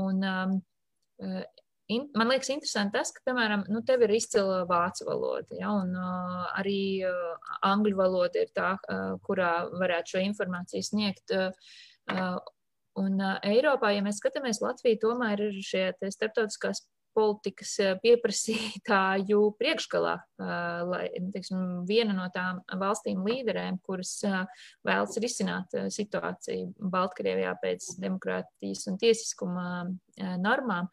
Un, man liekas, interesanti tas, ka, piemēram, nu, tev ir izcila vācu valoda, ja, un uh, arī uh, angļu valoda ir tā, uh, kurā varētu šo informāciju sniegt. Uh, un uh, Eiropā, ja mēs skatāmies Latviju, tomēr ir šie starptautiskās politikas pieprasītāju priekšgalā, eh, lai teiksim, viena no tām valstīm līderēm, kuras eh, vēlas risināt situāciju Baltkrievijā pēc demokrātijas un tiesiskuma normām,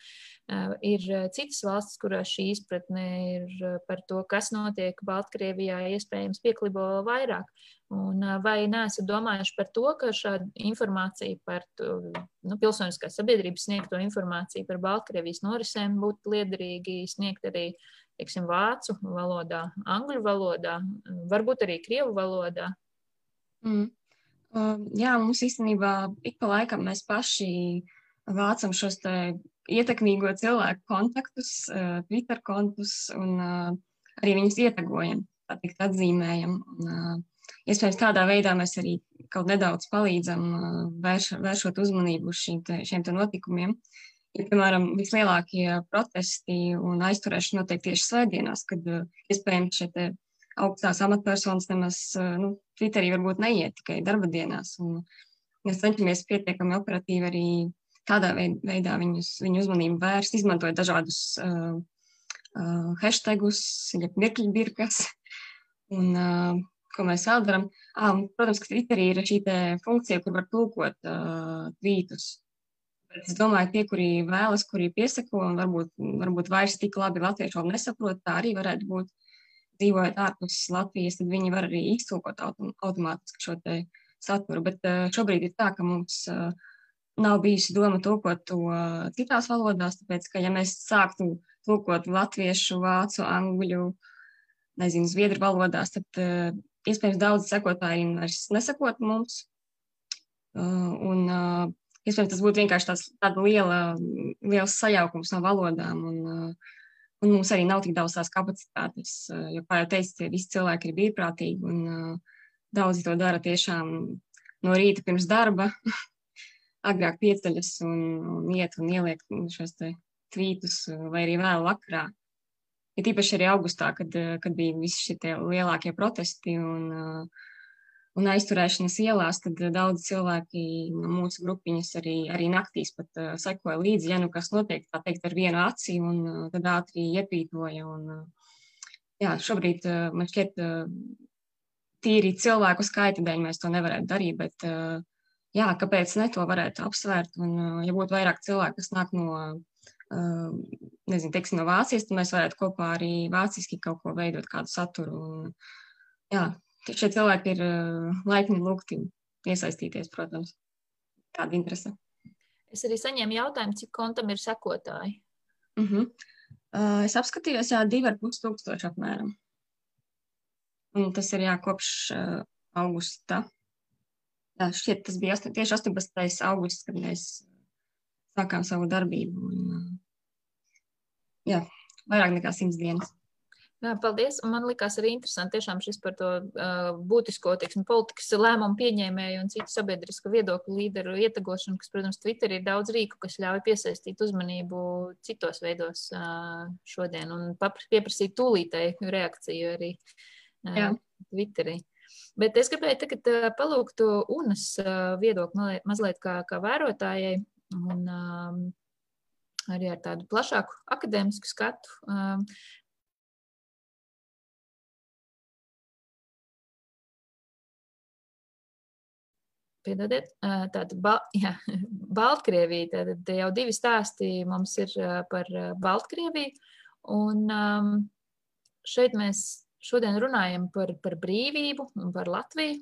ir citas valstis, kurās šī izpratne ir par to, kas notiek Baltkrievijā, iespējams pieklibo vairāk. Un vai neesat domājuši par to, ka šāda informācija par nu, pilsoniskās sabiedrības sniegto informāciju par Baltkrievijas norisēm būtu liederīgi sniegt arī teiksim, vācu valodā, angļu valodā, varbūt arī krievu valodā? Mm. Uh, jā, mums īstenībā ik pa laikam mēs paši vācam šos ietekmīgo cilvēku kontaktus, uh, Twitter kontus un uh, arī viņus ietagojam, tā teikt, atzīmējam. Un, uh, Iespējams, tādā veidā mēs arī kaut nedaudz palīdzam vērš, vēršot uzmanību uz šīm te, šiem te notikumiem. Ja, piemēram, vislielākie protesti un aizturēšana notiek tieši svētdienās, kad iespējams šie augstās amatpersonas nemaz nu, Twitterī varbūt neiet tikai darba dienās. Un mēs cenšamies pietiekami operatīvi arī tādā veidā viņus, viņu uzmanību vērst, izmantojot dažādus uh, uh, hashtagus, jeb mirkļbirkas. Un, uh, ko mēs vēl darām? Ah, un, protams, ka Twitterī ir šī funkcija, kur var tulkot uh, tvītus. Bet es domāju, tie, kuri vēlas, kuri piesako un varbūt, varbūt vairs tik labi latviešu valodu nesaprot, tā arī varētu būt. Dzīvojot ārpus Latvijas, tad viņi var arī iztulkot autom automātiski šo saturu. Bet uh, šobrīd ir tā, ka mums uh, nav bijusi doma tulkot to citās valodās, tāpēc, ka ja mēs sāktu tulkot latviešu, vācu, angļu, nezinu, zviedru valodās, tad uh, iespējams daudz sekotāji vairs nesakot mums. Uh, un, uh, iespējams, tas būtu vienkārši tāds, tāda liela, liels sajaukums no valodām. Un, uh, un mums arī nav tik daudz tās kapacitātes, jo, kā jau teicu, tie visi cilvēki ir brīvprātīgi un daudzi to dara tiešām no rīta pirms darba. agrāk pieceļas un, un iet un ieliek šos tvītus, vai arī vēl vakarā. Ja īpaši arī augustā, kad, kad bija visi šie lielākie protesti un, un aizturēšanas ielās, tad daudz cilvēki no mūsu grupiņas arī, arī naktīs pat uh, sekoja līdzi, ja nu kas notiek, tā teikt, ar vienu aci un tad ātri iepītoja. Un, jā, šobrīd man šķiet, tīri cilvēku skaita dēļ mēs to nevarētu darīt, bet jā, kāpēc ne to varētu apsvērt. Un, ja būtu vairāk cilvēku, kas nāk no, nezinu, teiksim, no Vācijas, tad mēs varētu kopā arī vāciski kaut ko veidot, kādu saturu. Un, jā, šie cilvēki ir uh, laipni lūgti iesaistīties, protams, tāda interese. Es arī saņēmu jautājumu, cik kontam ir sekotāji. Uh -huh. uh, es apskatījos, jā, divi ar pus tūkstoši apmēram. Un tas ir jā, kopš uh, augusta Jā, šķiet, tas bija tieši 18. augusts, kad mēs sākām savu darbību. Un, jā, vairāk nekā simts dienas. Jā, paldies. Un man liekas arī interesanti tiešām šis par to uh, būtisko teiksim, politikas lēmumu pieņēmēju un citu sabiedrisko viedokļu līderu ietegošanu, kas, protams, Twitter ir daudz rīku, kas ļauj piesaistīt uzmanību citos veidos uh, šodien un pieprasīt tūlītēju reakciju arī uh, Twitterī. Bet es gribēju tagad palūgt UNAS viedokli mazliet kā, kā vērotājai un um, arī ar tādu plašāku akadēmisku skatu. Um, Piedodiet, tāda ba jā, Baltkrievija, tad jau divi stāsti mums ir par Baltkrieviju. Un um, šeit mēs šodien runājam par, par brīvību un par Latviju.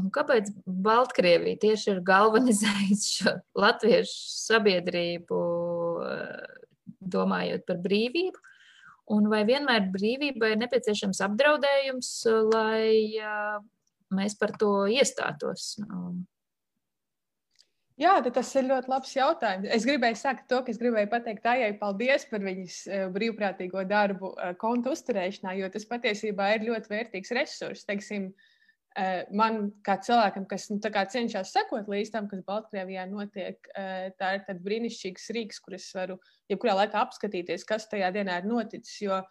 Un kāpēc Baltkrievija tieši ir galvanizējusi šo latviešu sabiedrību, domājot par brīvību? Un vai vienmēr brīvībai ir nepieciešams apdraudējums, lai mēs par to iestātos? Jā, tas ir ļoti labs jautājums. Es gribēju sākt to, ka es gribēju pateikt Tājai paldies par viņas eh, brīvprātīgo darbu eh, kontu uzturēšanā, jo tas patiesībā ir ļoti vērtīgs resurs. Teiksim, eh, man kā cilvēkam, kas nu, cenšas sekot līdz tam, kas Baltkrievijā notiek, tā ir brīnišķīgs rīks, kurus varu jebkurā laikā apskatīties, kas tajā dienā ir noticis. Jo,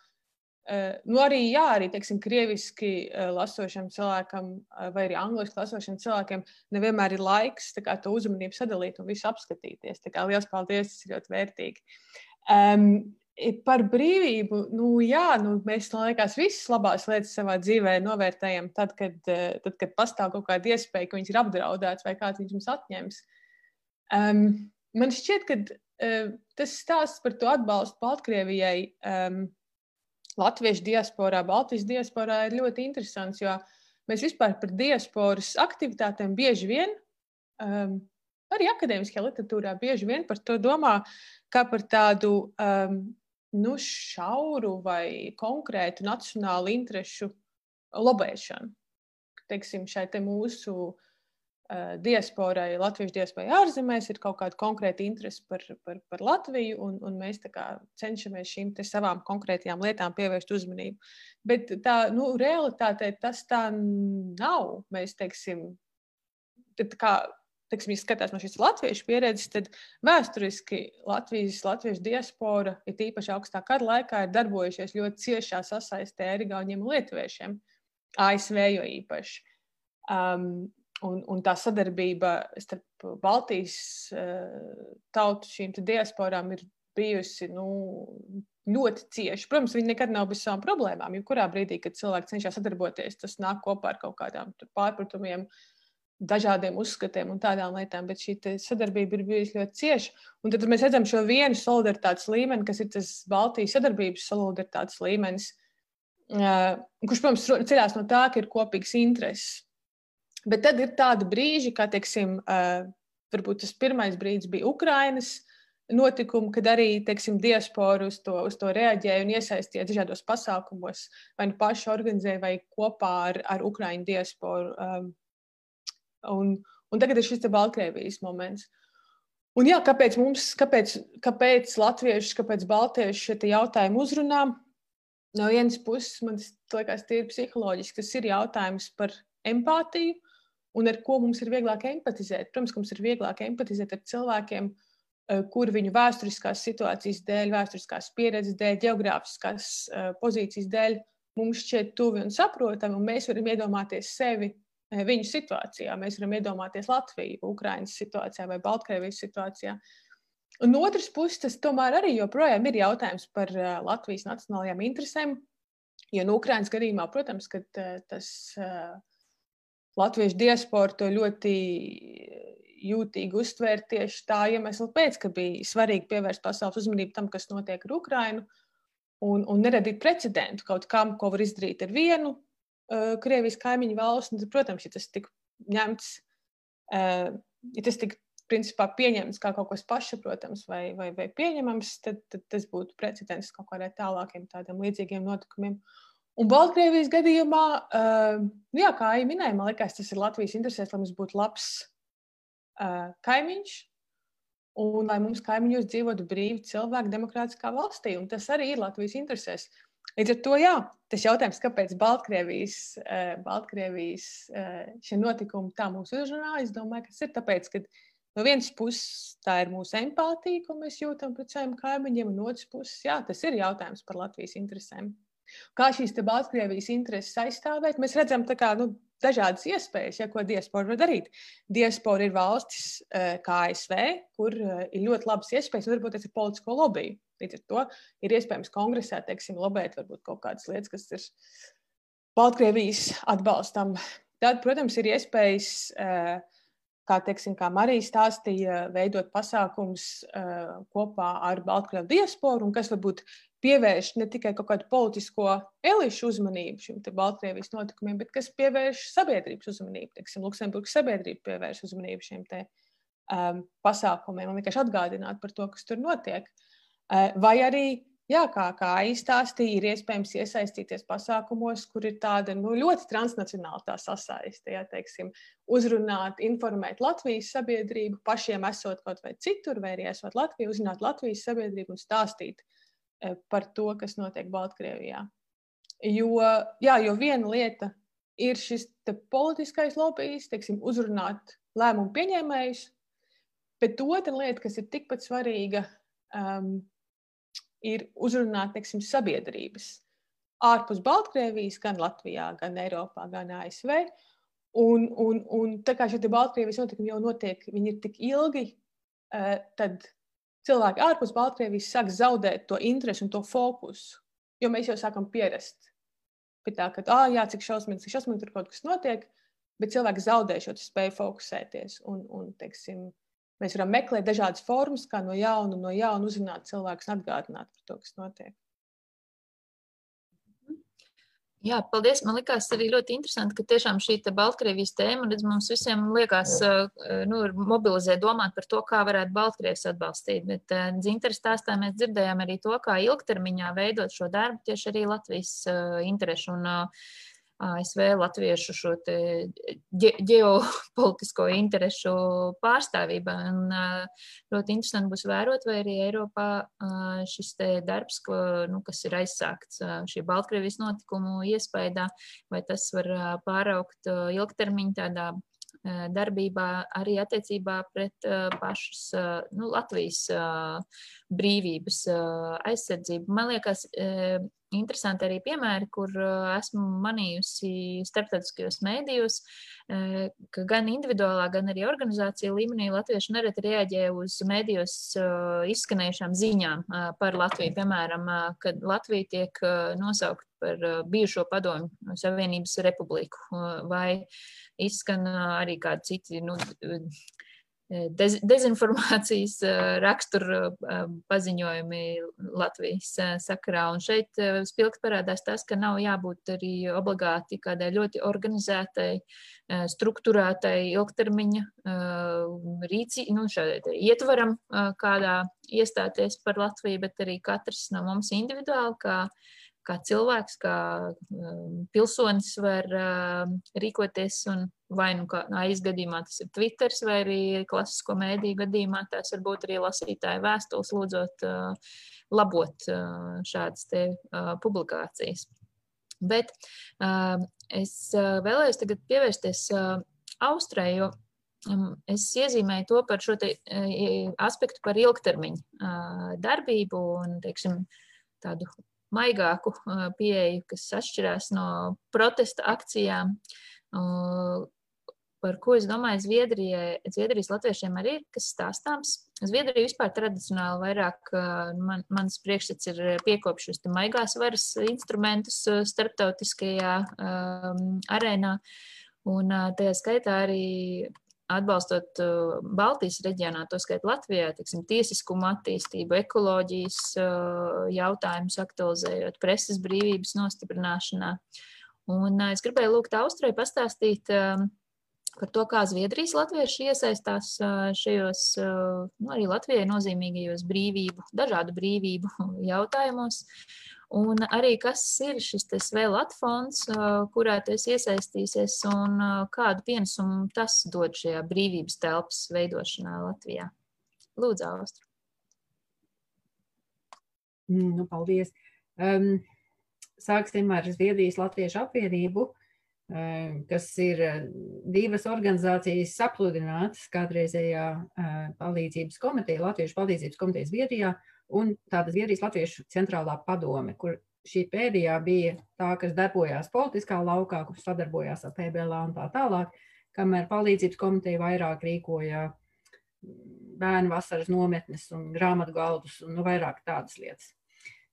Eh, nu, arī, jā, arī teiksim, krieviski eh, lasošam cilvēkam, eh, vai arī angliski lasošam cilvēkiem, nevienmēr ir laiks kā, to uzmanību sadalīt un visu apskatīties. Tā kā liels paldies, tas ir ļoti vērtīgi. Um, par brīvību, nu, jā, nu, mēs liekas, visas labās lietas savā dzīvē novērtējam tad, kad, tad, kad pastāv kaut kāda iespēja, ka viņas ir apdraudētas vai kāds viņas mums atņems. Um, man šķiet, ka uh, tas stāsts par to atbalstu Baltkrievijai. Um, Latviešu diasporā, Baltijas diasporā ir ļoti interesants, jo mēs vispār par diasporas aktivitātēm bieži vien, um, arī akadēmiskajā literatūrā, bieži vien par to domā kā par tādu um, nu, šauru vai konkrētu nacionālu interesu lobēšanu. Teiksim, šai te mūsu uh, diasporai, latviešu diasporai ārzemēs ir kaut kāda konkrēta interese par, par, par Latviju, un, un mēs cenšamies šīm savām konkrētajām lietām pievērst uzmanību. Bet tā nu, realitātē tas tā nav. Mēs teiksim, kā, teiksim, ja skatās no šīs latviešu pieredzes, tad vēsturiski Latvijas, latviešu diaspora, ir īpaši augstā kara laikā, ir darbojušies ļoti ciešā sasaistē ar Igauniem un Lietuviešiem, ASV jo īpaši. Um, un, un tā sadarbība starp Baltijas uh, tautu šīm diasporām ir bijusi nu, ļoti cieši. Protams, viņi nekad nav bez savām problēmām. Jebkurā brīdī, kad cilvēki cenšas sadarboties, tas nāk kopā ar kaut kādām pārpratumiem, dažādiem uzskatiem un tādām lietām. Bet šī sadarbība ir bijusi ļoti cieša. Un tad mēs redzam šo vienu solidaritātes līmeni, kas ir tas Baltijas sadarbības solidaritātes līmenis, kurš, protams, ceļās no tā, ka ir kopīgs intereses. Bet tad ir tādi brīži, kā, teiksim, varbūt tas pirmais brīdis bija Ukrainas notikumu, kad arī teiksim, diaspora uz to, uz to reaģēja un iesaistīja dažādos pasākumos, vai nu paši organizēja, vai kopā ar, ar Ukraiņu diasporu. Um, un, un tagad ir šis Baltkrievijas moments. Un jā, kāpēc mums, kāpēc, kāpēc latviešus, kāpēc baltieši šie jautājumi uzrunā? No vienas puses, man liekas, tie ir psiholoģiski. Tas ir jautājums par empātiju un ar ko mums ir vieglāk empatizēt. Protams, mums ir vieglāk empatizēt ar cilvēkiem, Eh, kur viņu vēsturiskās situācijas dēļ, vēsturiskās pieredzes dēļ, geogrāfiskās uh, pozīcijas dēļ mums šķiet tuvi un saprotami, un mēs varam iedomāties sevi viņu situācijā. Mēs varam iedomāties Latviju, Ukraiņas situācijā vai Baltkrievijas situācijā. Un no otras puses, tas tomēr arī joprojām ir jautājums par uh, Latvijas nacionālajām interesēm. Jo no Ukraiņas gadījumā, protams, ka tas latviešu diaspora to ļoti jūtīgi uztvērt tieši tā iemesla pēc, ka bija svarīgi pievērst pasaules uzmanību tam, kas notiek ar Ukrajinu, un, un neradīt precedentu kaut kam, ko var izdarīt ar vienu Krievijas kaimiņu valsti. Tad, protams, ja tas tika ņemts, ja tas tika principā pieņemts kā kaut kas pašsaprotams vai, vai, vai pieņemams, tad, tad tas būtu precedents kaut kādiem tālākiem tādiem līdzīgiem notikumiem. Un Baltkrievijas gadījumā, jā, kā jau minēju, man liekas, tas ir Latvijas interesēs, lai mums būtu labs kaimiņš, un lai mums kaimiņos dzīvotu brīvi cilvēki demokrātiskā valstī. Un tas arī ir Latvijas interesēs. Līdz ar to, jā, tas jautājums, kāpēc Baltkrievijas, uh, Baltkrievijas uh, šie notikumi tā mūs uzrunā, es domāju, ka tas ir tāpēc, ka no vienas puses tā ir mūsu empātija, ko mēs jūtam pret saviem kaimiņiem, un no otras puses, jā, tas ir jautājums par Latvijas interesēm. Kā šīs Baltkrievijas intereses aizstāvēt? Mēs redzam, kā nu, dažādas iespējas, ja, ko diaspora var darīt. Diaspora ir valstis eh, kā ASV, kur eh, ir ļoti labas iespējas nodarboties ar politisko lobby. Līdz ar to ir iespējams kongresē, teiksim, lobēt varbūt kaut kādas lietas, kas ir Baltkrievijas atbalstam. Tad, protams, ir iespējas, eh, kā, teiksim, kā Marija stāstīja, veidot pasākums kopā ar Baltkrievu diasporu, un kas varbūt pievērš ne tikai kaut kādu politisko elišu uzmanību šim Baltkrievijas notikumiem, bet kas pievērš sabiedrības uzmanību. Teiksim, Luksemburgas sabiedrība pievērš uzmanību šiem te, um, pasākumiem un vienkārši atgādināt par to, kas tur notiek. Uh, vai arī, jā, kā, kā aizstāstīja, ir iespējams iesaistīties pasākumos, kur ir tāda nu, ļoti transnacionāla tā sasaiste, ja, teiksim, uzrunāt, informēt Latvijas sabiedrību, pašiem esot kaut vai citur, vai arī esot Latviju, uzrunāt Latvijas sabiedrību un stāstīt par to, kas notiek Baltkrievijā. Jo, jā, jo viena lieta ir šis politiskais lobbyis, teiksim, uzrunāt lēmumu pieņēmējus, bet otra lieta, kas ir tikpat svarīga, um, ir uzrunāt teiksim, sabiedrības ārpus Baltkrievijas, gan Latvijā, gan Eiropā, gan ASV. Un, un, un tā kā šie Baltkrievijas notikumi jau notiek, viņi ir tik ilgi, uh, tad cilvēki ārpus Baltkrievijas sāk zaudēt to interesi un to fokusu. Jo mēs jau sākam pierast pie tā, ka, ah, jā, cik šausmīgi, cik šausmīgi tur kaut kas notiek, bet cilvēki zaudē šo spēju fokusēties. Un, un, teiksim, mēs varam meklēt dažādas formas, kā no jauna, no jauna uzrunāt cilvēkus un atgādināt par to, kas notiek. Jā, paldies. Man liekas, arī ļoti interesanti, ka tiešām šī Baltkrievijas tēma redz, mums visiem liekas, nu, mobilizē domāt par to, kā varētu Baltkrievijas atbalstīt. Bet dzintara stāstā mēs dzirdējām arī to, kā ilgtermiņā veidot šo darbu tieši arī Latvijas interešu un uh, ASV latviešu šo ģeopolitisko interesu pārstāvībā. Un, ļoti interesanti būs vērot, vai arī Eiropā šis darbs, ko, nu, kas ir aizsākts šī Baltkrievijas notikumu iespējā, vai tas var pāraukt ilgtermiņā tādā darbībā arī attiecībā pret pašas nu, Latvijas brīvības aizsardzību. Man liekas, interesanti arī piemēri, kur esmu manījusi starptautiskajos mēdījos, ka gan individuālā, gan arī organizācija līmenī latvieši nereti reaģē uz mēdījos izskanējušām ziņām par Latviju. Piemēram, kad Latvija tiek nosaukt par bijušo padomju Savienības republiku vai izskan arī kādi citi nu, dez, dezinformācijas rakstura paziņojumi Latvijas sakarā. Un šeit spilgti parādās tas, ka nav jābūt arī obligāti kādai ļoti organizētai, struktūrētai ilgtermiņa rīci, nu, ietvaram, kādā iestāties par Latviju, bet arī katrs no mums individuāli, kā kā cilvēks, kā um, pilsonis var uh, rīkoties. Vai nu kā aizgadījumā tas ir Twitter, vai arī klasisko mēdīju gadījumā tas var būt arī lasītāju vēstules, lūdzot uh, labot uh, šādas te, uh, publikācijas. Bet uh, es uh, vēlējos tagad pievērsties uh, Austrai, jo um, es iezīmēju to par šo te, aspektu par ilgtermiņu darbību un, teiksim, tādu maigāku pieeju, kas atšķirās no protesta akcijām. Par ko es domāju, Zviedrijai, Zviedrijas latviešiem arī ir kas stāstāms. Zviedrija vispār tradicionāli vairāk, man, mans priekšstats ir piekopšus maigās varas instrumentus starptautiskajā um, arēnā. Un tajā skaitā arī atbalstot uh, Baltijas reģionā, to skait Latvijā, tiksim, tiesiskumu attīstību, ekoloģijas uh, jautājumus aktualizējot, preses brīvības nostiprināšanā. Un uh, es gribēju lūgt Austrai pastāstīt um, par to, kā Zviedrijas latvieši iesaistās šajos, nu, arī Latvijai nozīmīgajos brīvību, dažādu brīvību jautājumos. Un arī kas ir šis vēl atfonds, kurā tu iesaistīsies un kādu pienesumu tas dod šajā brīvības telpas veidošanā Latvijā? Lūdzu, Austra. Mm, nu, paldies. Um, sāksim ar Zviedrijas Latviešu apvienību, um, kas ir divas organizācijas sapludinātas kādreizējā uh, palīdzības komiteja, Latviešu palīdzības komiteja Zviedrijā, uh, un tāda Zviedrijas Latviešu centrālā padome, kur šī pēdējā bija tā, kas darbojās politiskā laukā, kur sadarbojās ar PBLA un tā tālāk, kamēr palīdzības komiteja vairāk rīkoja bērnu vasaras nometnes un grāmatu galdus un nu, vairāk tādas lietas.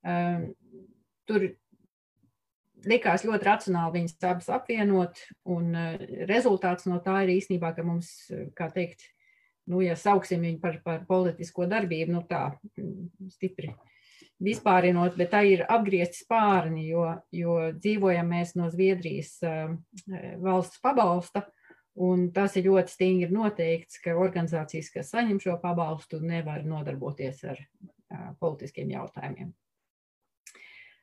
Um, tur likās ļoti racionāli viņas abas apvienot, un uh, rezultāts no tā ir īstenībā, ka mums, kā teikt, nu, ja sauksim viņu par, par politisko darbību, nu tā mm, stipri vispārinot, bet tā ir apgriezti spārni, jo, jo dzīvojam mēs no Zviedrijas uh, valsts pabalsta, un tas ir ļoti stingri noteikts, ka organizācijas, kas saņem šo pabalstu, nevar nodarboties ar uh, politiskiem jautājumiem.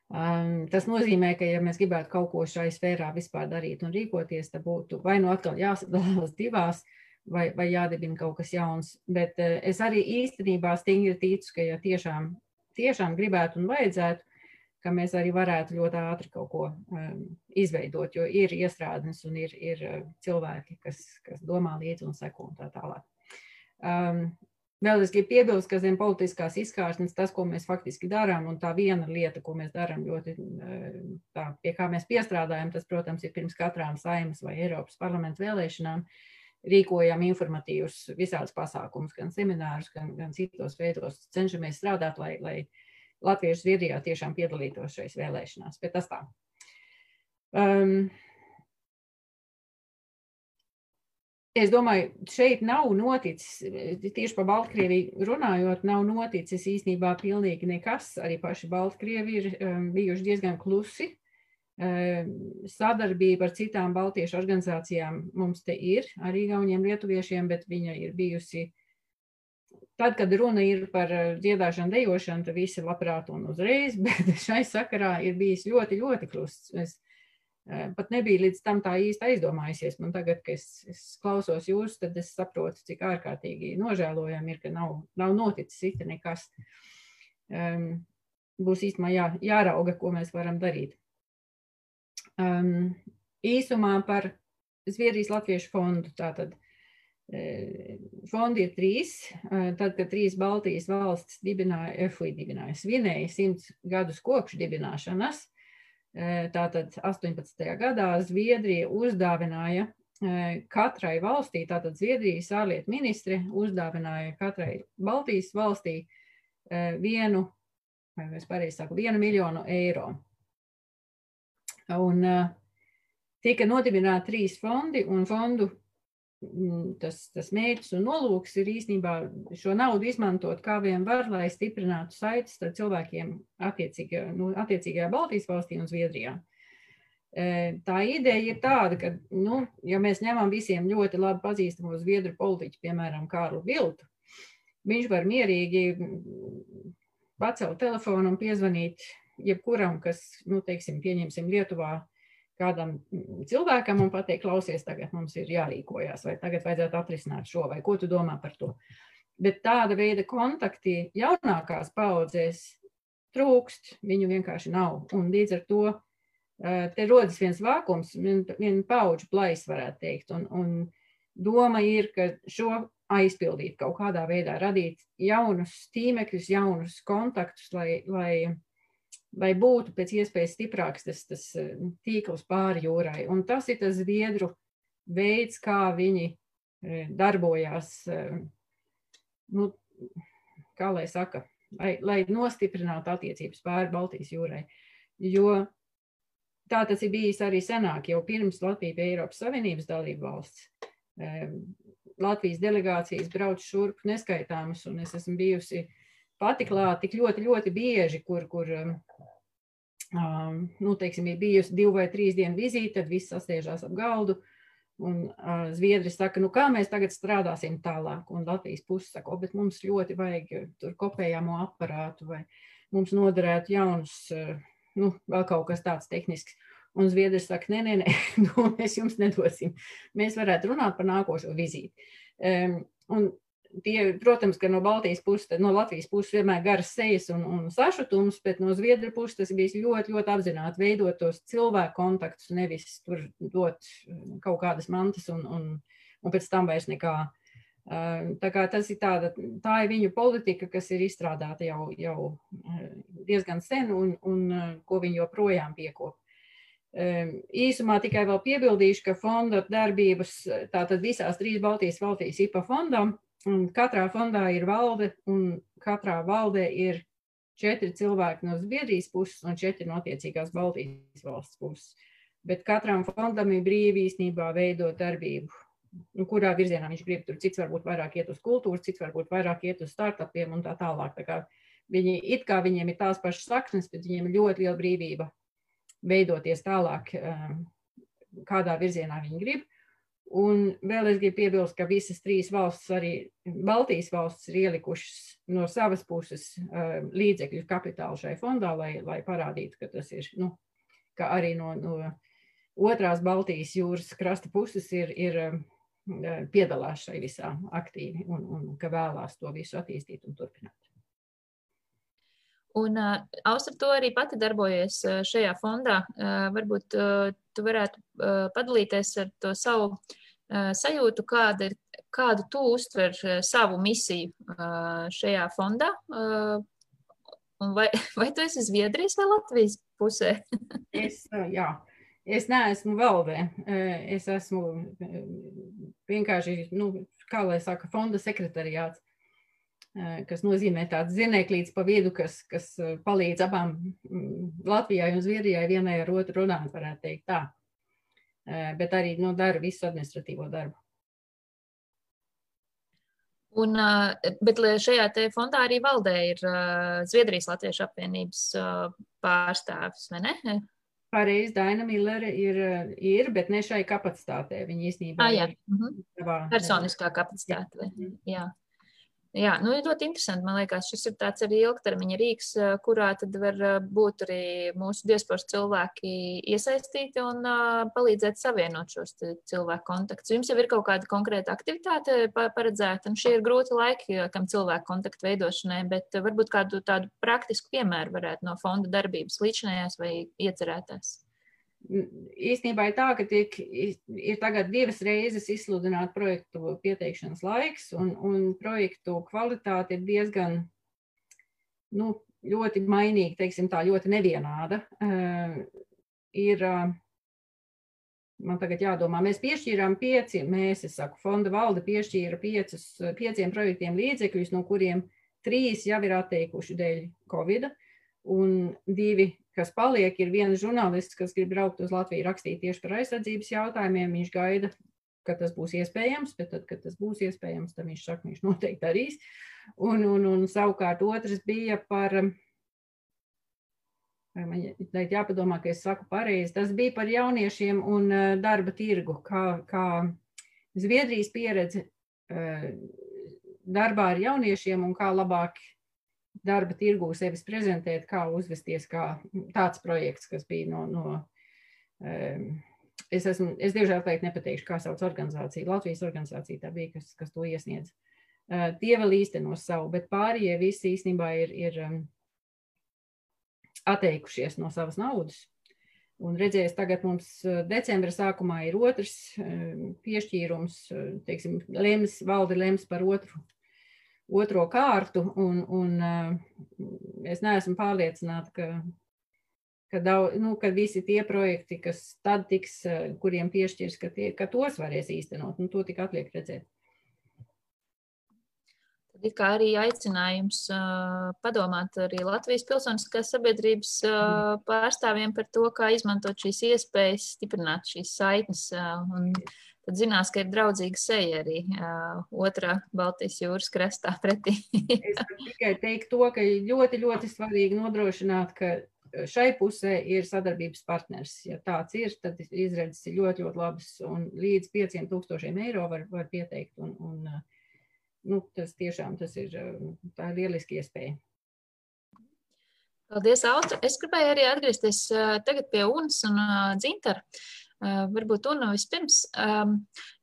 Um, tas nozīmē, ka, ja mēs gribētu kaut ko šai sfērā vispār darīt un rīkoties, tad būtu vai nu atkal jāsadalās divās, uh, vai, vai jādibina kaut kas jauns. Bet uh, es arī īstenībā stingri ticu, ka ja tiešām, tiešām gribētu un vajadzētu, ka mēs arī varētu ļoti ātri kaut ko um, izveidot, jo ir iestrādnes un ir, ir uh, cilvēki, kas, kas domā līdzi un seko un tā tālāk. Um, Vēl es gribu piebilst, ka zem politiskās izkārsnes tas, ko mēs faktiski darām, un tā viena lieta, ko mēs darām ļoti, tā, pie kā mēs piestrādājam, tas, protams, ir pirms katrām saimas vai Eiropas parlamentu vēlēšanām, uh, rīkojam informatīvus visādus pasākumus, gan seminārus, gan, gan citos veidos. Cenšamies strādāt, lai, lai Latviešu Zviedrijā tiešām piedalītos šajās vēlēšanās. Bet tas tā. Um, Es domāju, šeit nav noticis, tieši par Baltkrieviju runājot, nav noticis īstenībā pilnīgi nekas. Arī paši Baltkrievi ir um, bijuši diezgan klusi sadarbība ar citām baltiešu organizācijām mums te ir, arī gauniem lietuviešiem, bet viņa ir bijusi. Tad, kad runa ir par eh, dziedāšanu, dejošanu, tad visi labprāt un uzreiz, bet šai sakarā ir bijis ļoti, ļoti klusts. Es eh, pat nebiju līdz tam tā īsti aizdomājusies. Man tagad, kad es, es klausos jūs, tad es saprotu, cik ārkārtīgi nožēlojami ir, ka nav, nav noticis īsti nekas. Um, būs īstenībā jā, jārauga, ko mēs varam darīt. Um, īsumā par Zviedrijas Latviešu fondu. Tātad fondi ir trīs. Tad, kad trīs Baltijas valstis dibināja, FUI dibināja, svinēja simts gadus kopš dibināšanas, tātad 18. gadā Zviedrija uzdāvināja katrai valstī, tātad Zviedrijas ārlietu ministri uzdāvināja katrai Baltijas valstī vienu, vai es pareizi saku, vienu miljonu eiro. Un tika nodibināti trīs fondi, un fondu Mm, tas, tas mērķis un nolūks ir īstenībā šo naudu izmantot kā vien var, lai stiprinātu saites starp cilvēkiem attiecīgajā, nu, attiecīgajā Baltijas valstī un Zviedrijā. E, tā ideja ir tāda, ka, nu, ja mēs ņemam visiem ļoti labi pazīstamo zviedru politiķu, piemēram, Kārlu Viltu, viņš var mierīgi pacelt telefonu un piezvanīt jebkuram, kas, nu, teiksim, pieņemsim Lietuvā, kādam cilvēkam un pateikt, klausies, tagad mums ir jārīkojas, vai tagad vajadzētu atrisināt šo, vai ko tu domā par to. Bet tāda veida kontakti jaunākās paudzēs trūkst, viņu vienkārši nav. Un līdz ar to te rodas viens vākums, viena paudžu plais, varētu teikt. Un, un doma ir, ka šo aizpildīt kaut kādā veidā, radīt jaunus tīmekļus, jaunus kontaktus, lai, lai lai būtu pēc iespējas stiprāks tas, tas eh, tīkls pāri jūrai. Un tas ir tas zviedru veids, kā viņi eh, darbojās, eh, nu, kā lai saka, lai, lai nostiprinātu attiecības pāri Baltijas jūrai. Jo tā tas ir bijis arī senāk, jau pirms Latvija bija Eiropas Savienības dalība valsts. Latvijas delegācijas brauc šurp neskaitāmas, un es esmu bijusi uh, pati klāt tik ļoti, ļoti bieži, kur, kur um, um, nu, teiksim, ir bijusi divu vai trīs dienu vizīte, tad viss sasiežās ap galdu. Un uh, Zviedri saka, nu kā mēs tagad strādāsim tālāk, un Latvijas puse saka, o, bet mums ļoti vajag tur kopējāmo aparātu, vai mums noderētu jaunus, uh, nu, vēl kaut kas tāds tehnisks. Un Zviedrs saka, nē, nē, nē, nu, mēs jums nedosim. Mēs varētu runāt par nākošo vizīti. Um, un tie, protams, ka no Baltijas puses, no Latvijas puses vienmēr garas sejas un, un sašutums, bet no Zviedru puses tas bija ļoti, ļoti apzināti veidot tos cilvēku kontaktus, nevis tur dot mm, kaut kādas mantas un, un, un pēc tam vairs nekā. Tā kā tas ir tāda, tā ir viņu politika, kas ir izstrādāta jau, jau diezgan sen un, un ko viņi joprojām piekop. Īsumā tikai vēl piebildīšu, ka fonda darbības, tātad visās trīs Baltijas valstīs IPA fondam, Un katrā fondā ir valde, un katrā valdē ir četri cilvēki no Zviedrijas puses un četri no attiecīgās Baltijas valsts puses. Bet katram fondam ir brīvi īstenībā veidot darbību. Nu, kurā virzienā viņš grib. Tur cits varbūt vairāk iet uz kultūru, cits varbūt vairāk iet uz startupiem un tā tālāk. Tā kā viņi it kā viņiem ir tās pašas saknes, bet viņiem ir ļoti liela brīvība veidoties tālāk, um, kādā virzienā viņi grib. Un vēl es gribu piebilst, ka visas trīs valstis, arī Baltijas valstis, ir ielikušas no savas puses uh, līdzekļu kapitālu šai fondā, lai, lai parādītu, ka tas ir, nu, ka arī no, no otrās Baltijas jūras krasta puses ir, ir uh, piedalās šai visā aktīvi un, un ka vēlās to visu attīstīt un turpināt. Un uh, Austra, to arī pati darbojies uh, šajā fondā. Uh, varbūt uh, tu varētu uh, padalīties ar to savu uh, sajūtu, kāda ir, kādu tu uztver savu misiju šajā fondā. Uh, vai, vai tu esi Zviedrijas vai Latvijas pusē? es, jā. Es neesmu valdē. Es esmu vienkārši, nu, kā lai saka, fonda sekretariāts. Kas nozīmē tāds zinēklīts pa vidu, kas, kas palīdz abām Latvijai un Zviedrijai vienai ar otru runāt, varētu teikt tā. Eh, bet arī nu, dara visu administratīvo darbu. Un, bet šajā fondā arī valdē ir Zviedrijas Latviešu apvienības pārstāvis, vai ne? Pareizi, Daina Millere ir, ir, bet ne šai kapacitātē. Viņa īstenībā ah, ir mhm. savā, personiskā kapacitāte. Jā. jā. Jā, nu, ir ļoti interesanti. Man liekas, šis ir tāds arī ilgtermiņa rīks, kurā tad var būt arī mūsu diasporas cilvēki iesaistīti un palīdzēt savienot šos cilvēku kontaktus. Jums jau ir kaut kāda konkrēta aktivitāte paredzēta, un šie ir grūti laiki, kam cilvēku kontaktu veidošanai, bet varbūt kādu tādu praktisku piemēru varētu no fonda darbības līdzinājās vai iecerētās. Īstenībā ir tā, ka tiek, ir tagad divas reizes izsludināta projektu pieteikšanas laiks, un, un projektu kvalitāte ir diezgan nu, ļoti mainīga, teiksim tā, ļoti nevienāda. Uh, ir, uh, man tagad jādomā, mēs piešķīrām pieci, mēs, es saku, fonda valde piešķīra piecus, pieciem projektiem līdzekļus, no kuriem trīs jau ir atteikuši dēļ Covid, un divi kas paliek, ir viens žurnālists, kas grib braukt uz Latviju rakstīt tieši par aizsardzības jautājumiem. Viņš gaida, ka tas būs iespējams, bet tad, kad tas būs iespējams, tad viņš saka, viņš noteikti darīs. Un, un, un savukārt otrs bija par, man jāpadomā, ka es saku pareizi, tas bija par jauniešiem un darba tirgu, kā, kā Zviedrijas pieredze darbā ar jauniešiem un kā labāk darba tirgū sevis prezentēt, kā uzvesties, kā tāds projekts, kas bija no. no es, esmu, es diemžēl teikt nepateikšu, kā sauc organizācija. Latvijas organizācija tā bija, kas, kas to iesniedz. Tie vēl īstenos savu, bet pārējie visi īstenībā ir, ir atteikušies no savas naudas. Un redzēs, tagad mums decembra sākumā ir otrs um, piešķīrums, teiksim, lems, valde lems par otru otro kārtu, un, un eh, es neesmu pārliecināta, ka, ka, daudz, nu, ka visi tie projekti, kas tad tiks, eh, kuriem piešķirs, ka, tie, ka tos varēs īstenot, nu, to tik atliek redzēt. Tad kā arī aicinājums uh, padomāt arī Latvijas pilsoniskās sabiedrības uh, pārstāvjiem par to, kā izmantot šīs iespējas, stiprināt šīs saitnes uh, un tad zinās, ka ir draudzīga seja arī uh, otrā Baltijas jūras krastā pretī. es tikai teiktu to, ka ļoti, ļoti svarīgi nodrošināt, ka šai pusē ir sadarbības partners. Ja tāds ir, tad izredzes ir ļoti, ļoti labas un līdz 5000 eiro var, var pieteikt. Un, un, nu, tas tiešām tas ir, tā ir lieliski iespēja. Paldies, Autra. Es gribēju arī atgriezties tagad pie Unas un Dzintara. Varbūt un vispirms,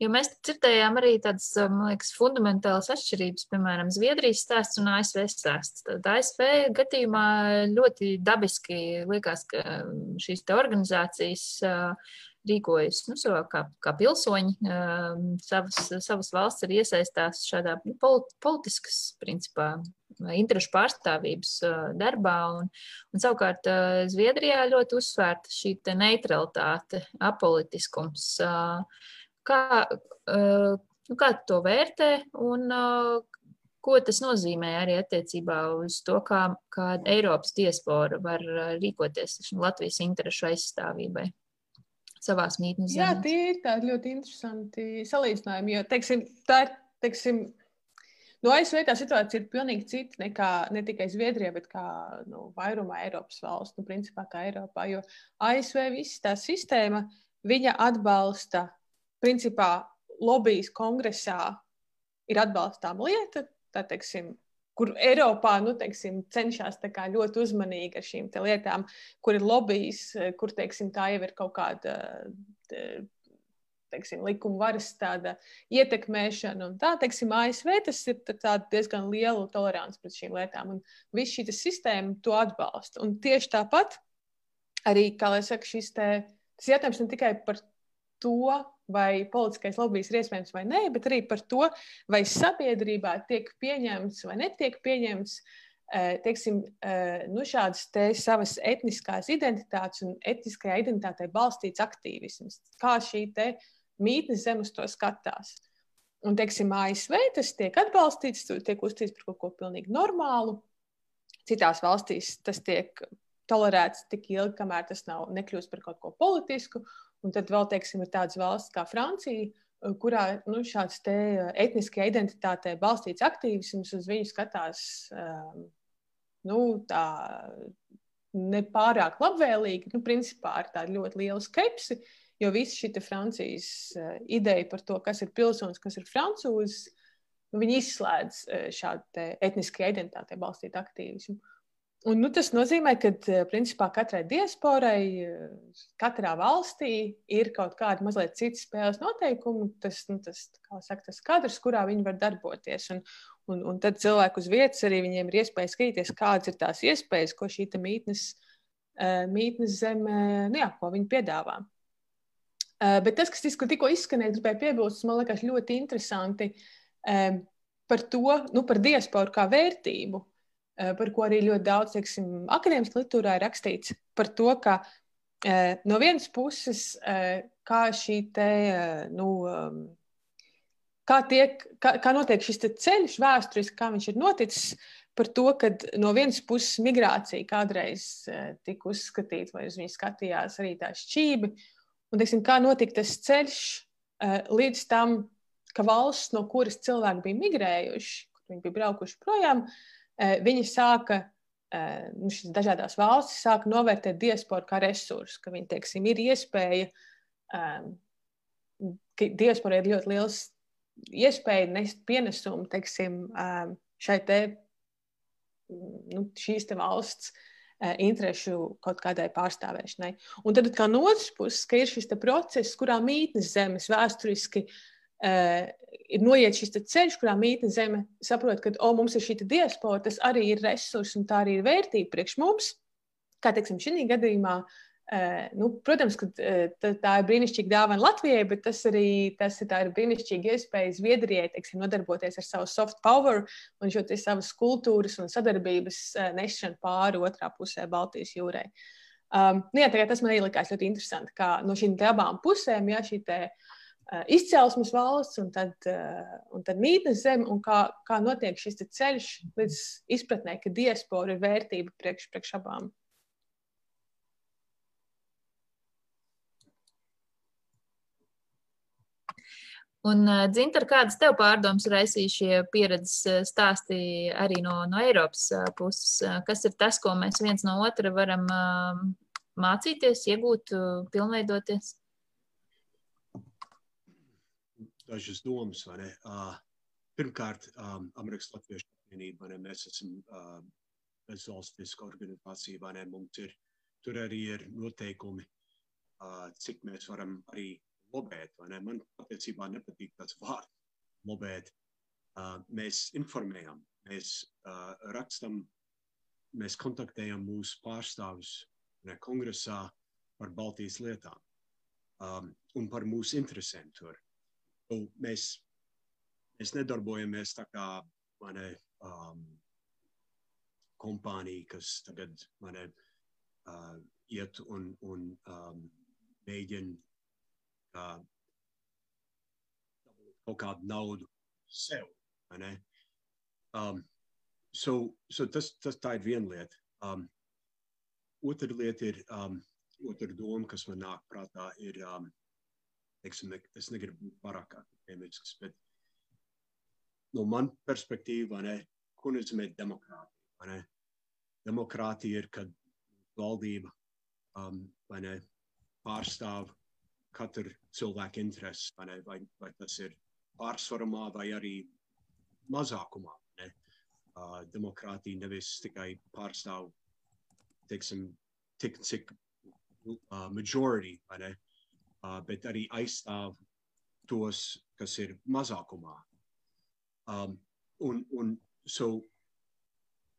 jo mēs dzirdējām arī tādas, man liekas, fundamentālas atšķirības, piemēram, Zviedrijas stāsts un ASV stāsts. Tad ASV gadījumā ļoti dabiski liekas, ka šīs te organizācijas rīkojas nu, kā, kā pilsoņi, savas, savas valsts ir iesaistās šādā nu, politiskas, principā, interešu pārstāvības darbā. Un, un savukārt Zviedrijā ļoti uzsvērta šī neutralitāte, apolitiskums. Kā, nu, kā to vērtē un ko tas nozīmē arī attiecībā uz to, kā, kā Eiropas diaspora var rīkoties Latvijas interešu aizstāvībai? Savās mītnes. Jā, tie ir tādi ļoti interesanti salīdzinājumi, jo, teiksim, tā ir, teiksim, nu, ASV tā situācija ir pilnīgi cita nekā ne tikai Zviedrijā, bet kā nu, vairumā Eiropas valstu, nu, principā kā Eiropā. Jo ASV viss tā sistēma, viņa atbalsta, principā, lobbyis kongresā ir atbalstām lieta, tā teiksim, kur Eiropā nu, teiksim, cenšas ļoti uzmanīgi ar šīm lietām, kur ir lobbyis, kur teiksim, tā jau ir kaut kāda teiksim, likuma varas ietekmēšana. Un tā, teiksim, ASV tas ir diezgan liela tolerants pret šīm lietām. Un viss šī sistēma to atbalsta. Un tieši tāpat arī, kā lai saka, šis te, jautājums ne tikai par to, vai politiskais lobbyis ir iespējams vai nē, bet arī par to, vai sabiedrībā tiek pieņemts vai netiek pieņemts eh, teiksim, eh, nu, šādas te savas etniskās identitātes un etniskajā identitātē balstīts aktīvisms. Kā šī mītnes zem uz to skatās. Un, teiksim, ASV tas tiek atbalstīts, tiek uzskatīts par kaut ko pilnīgi normālu. Citās valstīs tas tiek tolerēts tik ilgi, kamēr tas nav nekļūst par kaut ko politisku. Un tad vēl, teiksim, ir tādas valsts kā Francija, kurā nu, šāds etniskajā identitātē balstīts aktīvisms uz viņu skatās um, nu, tā nepārāk labvēlīgi, nu, principā ar tādu ļoti lielu skepsi. Uh, Jo visa šī Francijas uh, ideja par to, kas ir pilsonis, kas ir francūzis, nu, viņi izslēdz uh, šādu etniskajā identitātē balstītu aktīvismu. Un, nu, tas nozīmē, ka uh, principā katrai diasporai, katrā valstī ir kaut kāda mazliet cita spēles noteikumi. Tas, nu, tas, saka, tas kadrs, kurā viņi var darboties. Un, un, un tad cilvēku uz vietas arī viņiem ir iespēja skatīties, kādas ir tās iespējas, ko šī mītnes mītnes zeme, nu jā, ko viņi piedāvā. Bet tas, kas tikko izskanēja, gribēju piebilst, man liekas ļoti interesanti par to, nu, par diasporu kā vērtību, par ko arī ļoti daudz, teiksim, akadēmiskā literatūrā ir rakstīts, par to, ka no vienas puses, kā šī te, nu, kā, tiek, kā, kā notiek šis ceļš vēsturiski, kā viņš ir noticis, par to, ka no vienas puses migrācija kādreiz tika uzskatīta, vai uz viņu skatījās arī tā šķība, un teiksim, kā notika tas ceļš uh, līdz tam, ka valsts, no kuras cilvēki bija migrējuši, kur viņi bija braukuši projām, uh, viņi sāka. Nu, šīs dažādas valstis sāka novērtēt diasporu kā resursu, ka viņi teiksim, ir iespēja, um, ka diaspora ir ļoti liels iespēja nest pienesumu teiksim, um, šai te nu, šīs valsts uh, interešu kaut kādai pārstāvēšanai. Un tad, kā no otras puses, ir šis process, kurā mītnes zemes vēsturiski uh, ir noiet šis ceļš, kurā mītnes zeme saprot, ka oh, mums ir šī diaspora, tas arī ir resurs un tā arī ir vērtība priekš mums. Kā teiksim, šī gadījumā Uh, nu, protams, ka tā ir brīnišķīga dāvana Latvijai, bet tas arī tas ir, ir brīnišķīga iespēja Zviedrijai teiksim, nodarboties ar savu soft power un šo savas kultūras un sadarbības nešanu pāri otrā pusē Baltijas jūrai. Um, nu, jā, tas man likās ļoti interesanti, kā no šīm abām pusēm, ja šī te, uh, izcelsmes valsts un tad, uh, un tad mītnes zeme, un kā, kā notiek šis ceļš līdz izpratnē, ka diaspora ir vērtība priekš, priekš abām Un, Dzintar, kādas tev pārdomas raisīja šie pieredzes stāsti arī no, no Eiropas puses? Kas ir tas, ko mēs viens no otra varam mācīties, iegūt, pilnveidoties? Dažas domas, vai ne? Pirmkārt, Amerikas Latviešu apvienība, vai ne? Mēs esam bezvalstiska organizācija, vai ne? Mums ir, tur arī ir noteikumi, cik mēs varam arī lobēt. Man patiesībā nepatīk tas vārds lobēt. Uh, mēs informējam, mēs uh, rakstam, mēs kontaktējam mūsu pārstāvjus kongresā par Baltijas lietām um, un par mūsu interesēm tur. Un mēs, mēs nedarbojamies tā kā mani, um, kompānija, kas tagad mani, uh, iet un, un um, mēģina uh, kaut kādu naudu sev. Um, so, so tas, tas tā ir viena lieta. Um, otra lieta ir, um, otra doma, kas man nāk prātā, ir, um, teiksim, ne, es negribu būt pārāk akadēmisks, bet no man perspektīva, ne, ko nozīmē demokrātija? Demokrātija ir, kad valdība um, ne, pārstāv katra cilvēka intereses, vai, vai, vai tas ir pārsvarumā vai arī mazākumā. Ne? Uh, demokrātija nevis tikai pārstāv, teiksim, tik, cik uh, majority, ne? uh, bet arī aizstāv tos, kas ir mazākumā. Um, un, un so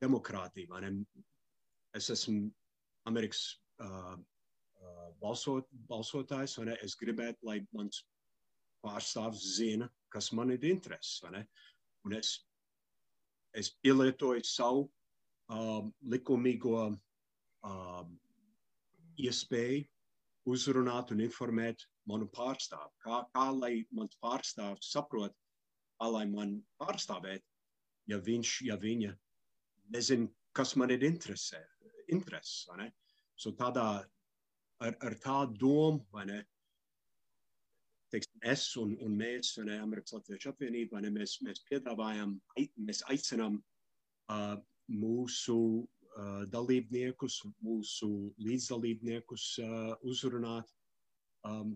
demokrātija, es esmu Amerikas uh, balsot, balsotājs, vai ne? Es gribētu, lai mans pārstāvs zina, kas man ir intereses, vai ne? Un es, es pielietoju savu um, likumīgo um, iespēju uzrunāt un informēt manu pārstāvu. Kā, kā lai mans pārstāvs saprot, kā lai man pārstāvēt, ja viņš, ja viņa nezina, kas man ir interesē, intereses, vai ne? So tādā ar, ar tādu domu, vai ne? Teiksim, es un, un mēs, ne, Amerikas Latviešu apvienība, ne, mēs, mēs piedāvājam, mēs aicinām uh, mūsu uh, dalībniekus, mūsu līdzdalībniekus uh, uzrunāt um,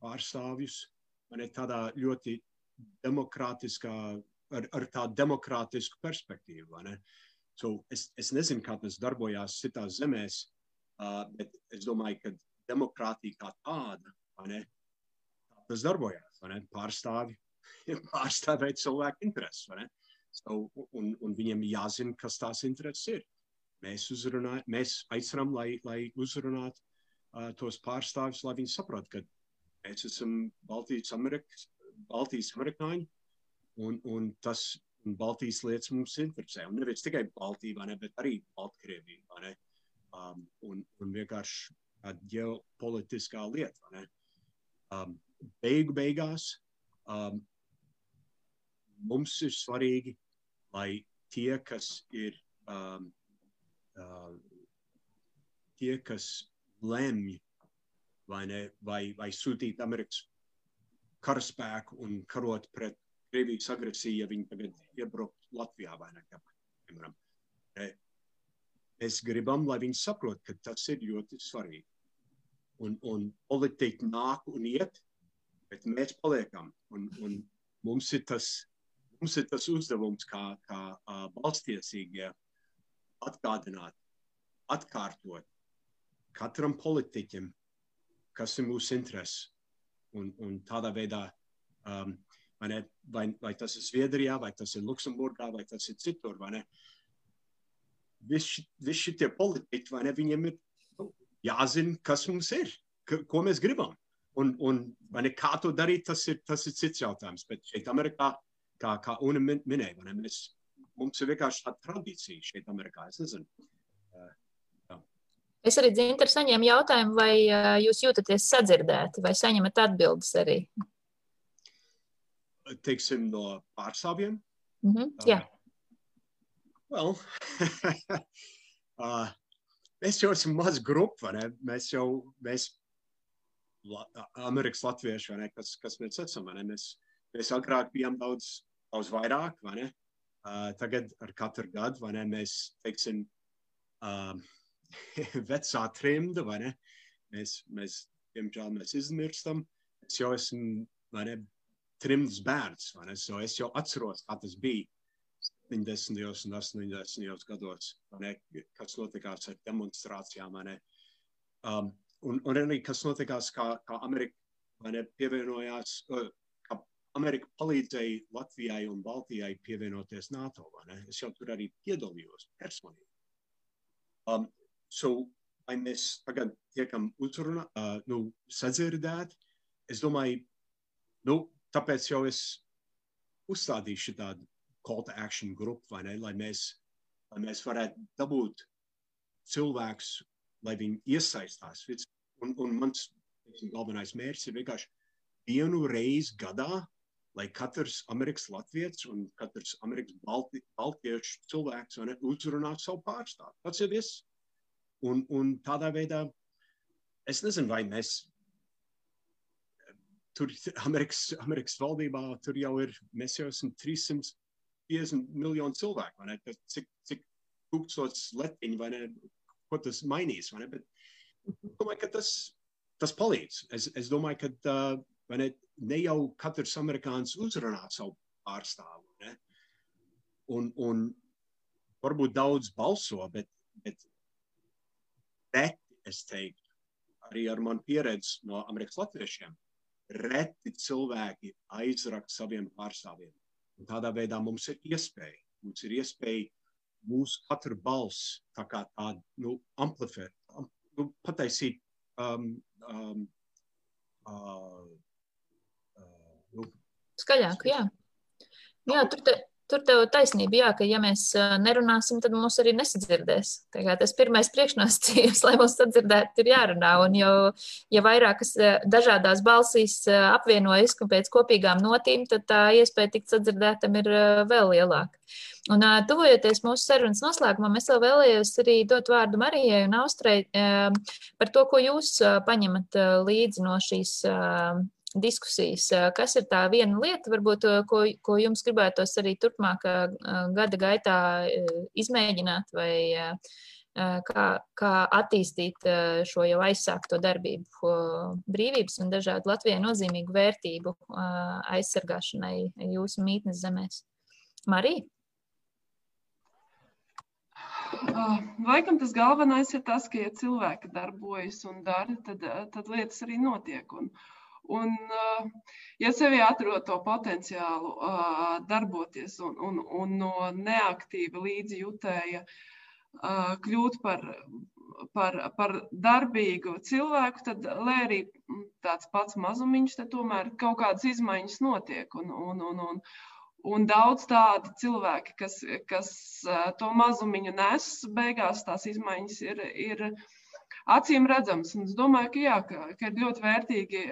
pārstāvjus ne, tādā ļoti demokrātiskā, ar, ar tādu demokrātisku perspektīvu. So es, es nezinu, kā tas darbojās citās zemēs, Uh, bet es domāju, ka demokrātija kā tāda, ne, tas darbojās. Pārstāvi pārstāvēt cilvēku intereses. So, un, un viņiem jāzina, kas tās intereses ir. mēs, uzrunā, mēs aicinām, lai, lai uzrunātu uh, tos pārstāvjus, lai viņi saprotu, ka mēs esam Baltijas, Amerikas, Baltijas amerikāņi, un, un tas un Baltijas lietas mums interesē. Un nevis tikai Baltija, ne, bet arī Baltkrievija. Um, un, un vienkārši tāda ģeopolitiskā lieta. Um, beigu beigās um, mums ir svarīgi, lai tie, kas ir um, uh, tie, kas lemj vai, ne, vai, vai sūtīt Amerikas karaspēku un karot pret Krievijas agresiju, ja viņi tagad iebruktu Latvijā vai ne, piemēram. Mēs gribam, lai viņi saprot, ka tas ir ļoti svarīgi. Un, un politiķi nāk un iet, bet mēs paliekam. Un, un mums, ir tas, mums ir tas uzdevums, kā, kā uh, balstiesīgie, atgādināt, atkārtot katram politiķim, kas ir mūsu intereses. Un, un tādā veidā, um, vai, ne, vai, vai tas ir Zviedrijā, vai tas ir Luksemburgā, vai tas ir citur, vai ne? Visi vis šie politiķi, vai ne, viņiem ir nu, jāzina, kas mums ir, ka, ko mēs gribam. Un, un ne, kā to darīt, tas ir, tas ir cits jautājums. Bet šeit, Amerikā, kā, kā Una min, minēja, ne, mēs, mums ir vienkārši tāda tradīcija šeit, Amerikā. Es nezinu. Uh, es arī dzintru saņēmu jautājumu, vai jūs jūtaties sadzirdēti, vai saņemat atbildes arī? Teiksim, no pārstāvjiem? Mm -hmm, jā. Uh, well, uh, mēs jau esam maz grupa, ne? Mēs jau, mēs Amerikas latvieši, ne, kas, kas mēs esam. Mēs, mēs agrāk bijām daudz, daudz vairāk, vai ne? Uh, tagad ar katru gadu ne, mēs teiksim, uh, vecā trimda, vai ne? Mēs, mēs, diemžēl, mēs izmirstam. Es jau esmu ne, trimds bērns, vai ne? So es jau atceros, kā tas bija 70. un 80. gados, ne, kas notikās ar demonstrācijām. Um, un, un arī kas notikās, kā, kā Amerika ne, pievienojās, kā Amerika palīdzēja Latvijai un Baltijai pievienoties NATO. Es jau tur arī piedalījos personīgi. Um, so, vai mēs tagad tiekam uzrunā, uh, nu, sadzirdēt, es domāju, nu, tāpēc jau es uzstādīšu tādu call to action grupu, vai ne, lai mēs, lai mēs varētu dabūt cilvēkus lai viņi iesaistās. Un, un mans teiksim, galvenais mērķis ir vienkārši vienu reizi gadā, lai katrs Amerikas Latvijas un katrs Amerikas Balti, Baltiešu cilvēks ne, uzrunātu savu pārstāvu. Tas ir viss. Un, un tādā veidā es nezinu, vai mēs tur Amerikas, Amerikas valdībā tur jau ir, mēs jau esam 350 miljoni cilvēku, ne? Cik, cik tūkstots letiņi, vai ne? ko tas mainīs. Bet domāju, ka tas, tas palīdz. Es, es domāju, ka uh, ne, ne jau katrs amerikānis uzrunā savu pārstāvu. Ne? Un, un varbūt daudz balso, bet, bet reti, es teiktu, arī ar manu pieredzi no Amerikas latviešiem, reti cilvēki aizrakst saviem pārstāvjiem. Un tādā veidā mums ir iespēja, mums ir iespēja mūsu katra balss tā kā tāda nu, amplificēt, nu, pataisīt. Um, um, uh, uh, nu, Skaļāk, jā. Jā, tur te, Tur tev taisnība, jā, ka ja mēs nerunāsim, tad mūs arī nesadzirdēs. Tas pirmais priekšnosacījums, lai mūs sadzirdētu, ir jārunā. Un jau, ja vairākas dažādās balsīs apvienojas pēc kopīgām notīm, tad tā iespēja tikt sadzirdētam ir vēl lielāka. Un tuvojoties mūsu sarunas noslēgumam, es vēl vēlējos arī dot vārdu Marijai un Austrai par to, ko jūs paņemat līdzi no šīs diskusijas. Kas ir tā viena lieta, varbūt, ko, ko jums gribētos arī turpmākā gada gaitā izmēģināt vai kā, kā attīstīt šo jau aizsākto darbību, brīvības un dažādu Latvijai nozīmīgu vērtību aizsargāšanai jūsu mītnes zemēs? Marija? Laikam tas galvenais ir tas, ka, ja cilvēki darbojas un dara, tad, tad lietas arī notiek. Un, uh, Un, eh, ja sevi atrod to potenciālu eh, darboties un, un, un no neaktīva līdzjutēja kļūt par, par, par darbīgu cilvēku, tad, lai arī tāds pats mazumiņš, tad tomēr kaut kādas izmaiņas notiek. Un, un, un, un, un daudz tādu cilvēku, kas, kas to mazumiņu nes, beigās tās izmaiņas ir, ir acīm redzamas. Un es domāju, ka, jā, ka, ka ir ļoti vērtīgi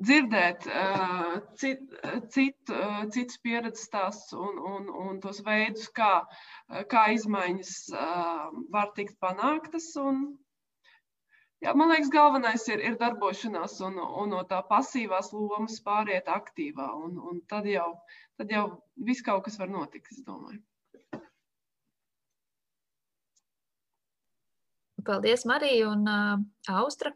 dzirdēt uh, cit, cit, uh, citas pieredzes stāstus un, un, un tos veidus, kā, kā izmaiņas uh, var tikt panāktas. Un, jā, man liekas, galvenais ir, ir darbošanās un, un no tā pasīvās lomas pāriet aktīvā. Un, un tad, jau, tad jau viss kaut kas var notikt, es domāju. Paldies, Marija un uh, Austra.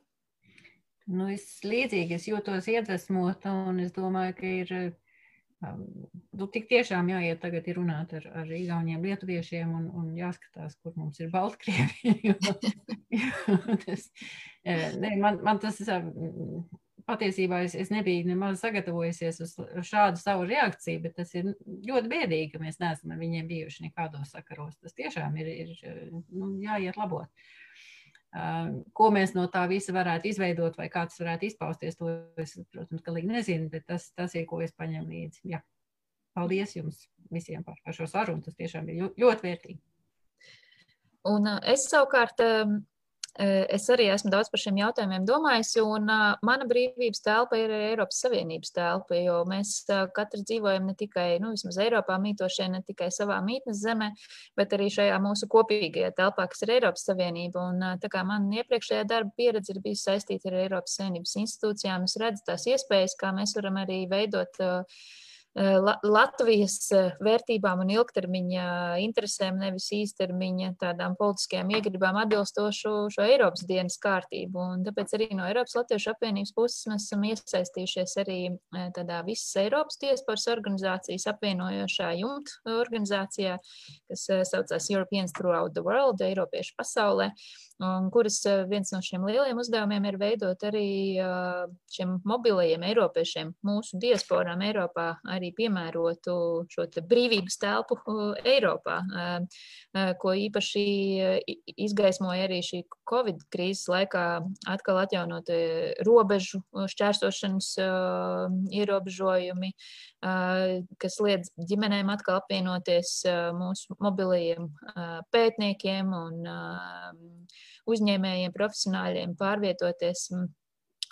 Nu, es līdzīgi es jūtos iedvesmota, un es domāju, ka ir um, nu, tik tiešām jāiet tagad ir runāt ar, ar īgauniem, lietuviešiem un, un jāskatās, kur mums ir Baltkrievi. tas, eh, ne, man, man tas um, patiesībā es, es nebiju nemaz sagatavojusies uz šādu savu reakciju, bet tas ir ļoti bēdīgi, ka mēs neesam ar viņiem bijuši nekādos sakaros. Tas tiešām ir, ir nu, jāiet labot. Ko mēs no tā visa varētu izveidot, vai kā tas varētu izpausties, to es, protams, galīgi nezinu, bet tas, tas ir, ko es paņemu līdzi. Jā. Paldies jums visiem par, par šo sarunu. Tas tiešām ir ļoti vērtīgi. Un es savukārt Es arī esmu daudz par šiem jautājumiem domājis, un mana brīvības telpa ir Eiropas Savienības telpa, jo mēs katrs dzīvojam ne tikai, nu, vismaz Eiropā mītošie, ne tikai savā mītnes zemē, bet arī šajā mūsu kopīgajā telpā, kas ir Eiropas Savienība. Un tā kā man iepriekšējā darba pieredze ir bijusi saistīta ar Eiropas Savienības institūcijām, es redzu tās iespējas, kā mēs varam arī veidot uh, Latvijas eh, vērtībām un ilgtermiņa interesēm, nevis īstermiņa tādām politiskajām iegribām atbilstošu šo Eiropas dienas kārtību. Un tāpēc arī no Eiropas Latviešu apvienības puses mēs esam iesaistījušies arī eh, tādā visas Eiropas tiesparas organizācijas apvienojošā jumta organizācijā, kas saucās Europeans Throughout the World, Eiropiešu pasaulē un kuras viens no šiem lielajiem uzdevumiem ir veidot arī šiem mobilajiem eiropiešiem, mūsu diasporām Eiropā, arī piemērotu šo brīvības telpu Eiropā, ko īpaši izgaismoja arī šī Covid krīzes laikā atkal atjaunot robežu šķērsošanas ierobežojumi, kas liedz ģimenēm atkal apvienoties mūsu mobilajiem pētniekiem un uzņēmējiem, profesionāļiem pārvietoties.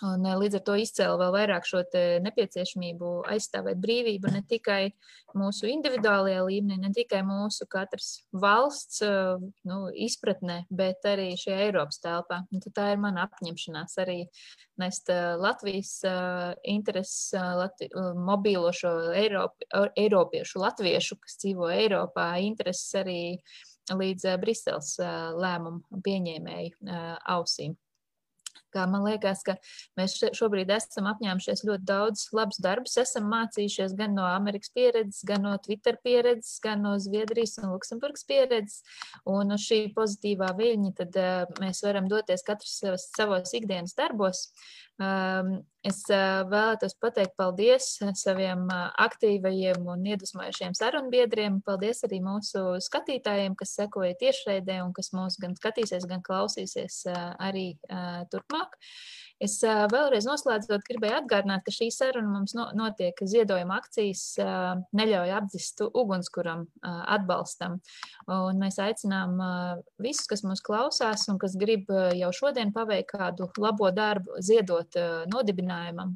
Un līdz ar to izcēla vēl vairāk šo nepieciešamību aizstāvēt brīvību ne tikai mūsu individuālajā līmenī, ne tikai mūsu katras valsts nu, izpratnē, bet arī šajā Eiropas telpā. Tā ir mana apņemšanās arī nest Latvijas intereses, Latvi, mobīlo šo Eiropi, Eiropiešu, latviešu, kas dzīvo Eiropā, intereses arī līdz Briseles lēmumu pieņēmēju ausīm. Kā man liekas, ka mēs šobrīd esam apņēmušies ļoti daudz labus darbus. Esam mācījušies gan no Amerikas pieredzes, gan no Twitter pieredzes, gan no Zviedrijas un Luksemburgas pieredzes. Un uz šī pozitīvā viļņa tad mēs varam doties katrs savos, savos ikdienas darbos. Es vēlētos pateikt paldies saviem aktīvajiem un iedvesmojošiem sarunbiedriem. Paldies arī mūsu skatītājiem, kas sekoja tiešraidē un kas mūs gan skatīsies, gan klausīsies arī turpmāk. Es vēlreiz noslēdzot, gribēju atgādināt, ka šī saruna mums notiek ziedojuma akcijas neļauj apdzist ugunskuram atbalstam. Un mēs aicinām visus, kas mūs klausās un kas grib jau šodien paveikt kādu labo darbu, ziedot nodibinājumam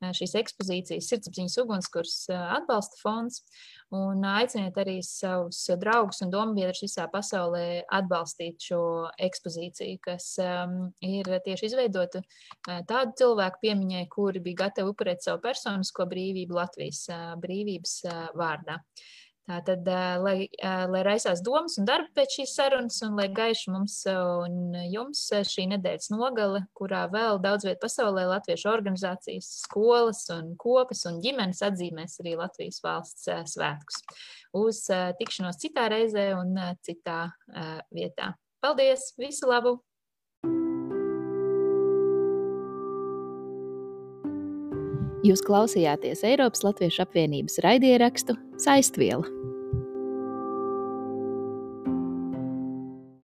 šīs ekspozīcijas Sirdsapziņas ugunskurs atbalsta fonds un aiciniet arī savus draugus un dombiedrus visā pasaulē atbalstīt šo ekspozīciju, kas ir tieši izveidota tādu cilvēku piemiņai, kuri bija gatavi upurēt savu personisko brīvību Latvijas brīvības vārdā. Tātad, lai, lai raisās domas un darbi pēc šīs sarunas, un lai gaiši mums un jums šī nedēļas nogale, kurā vēl daudz viet pasaulē latviešu organizācijas, skolas un kopas un ģimenes atzīmēs arī Latvijas valsts svētkus. Uz tikšanos citā reizē un citā vietā. Paldies! Visu labu! Jūs klausījāties Eiropas Latviešu apvienības raidierakstu Saistviela.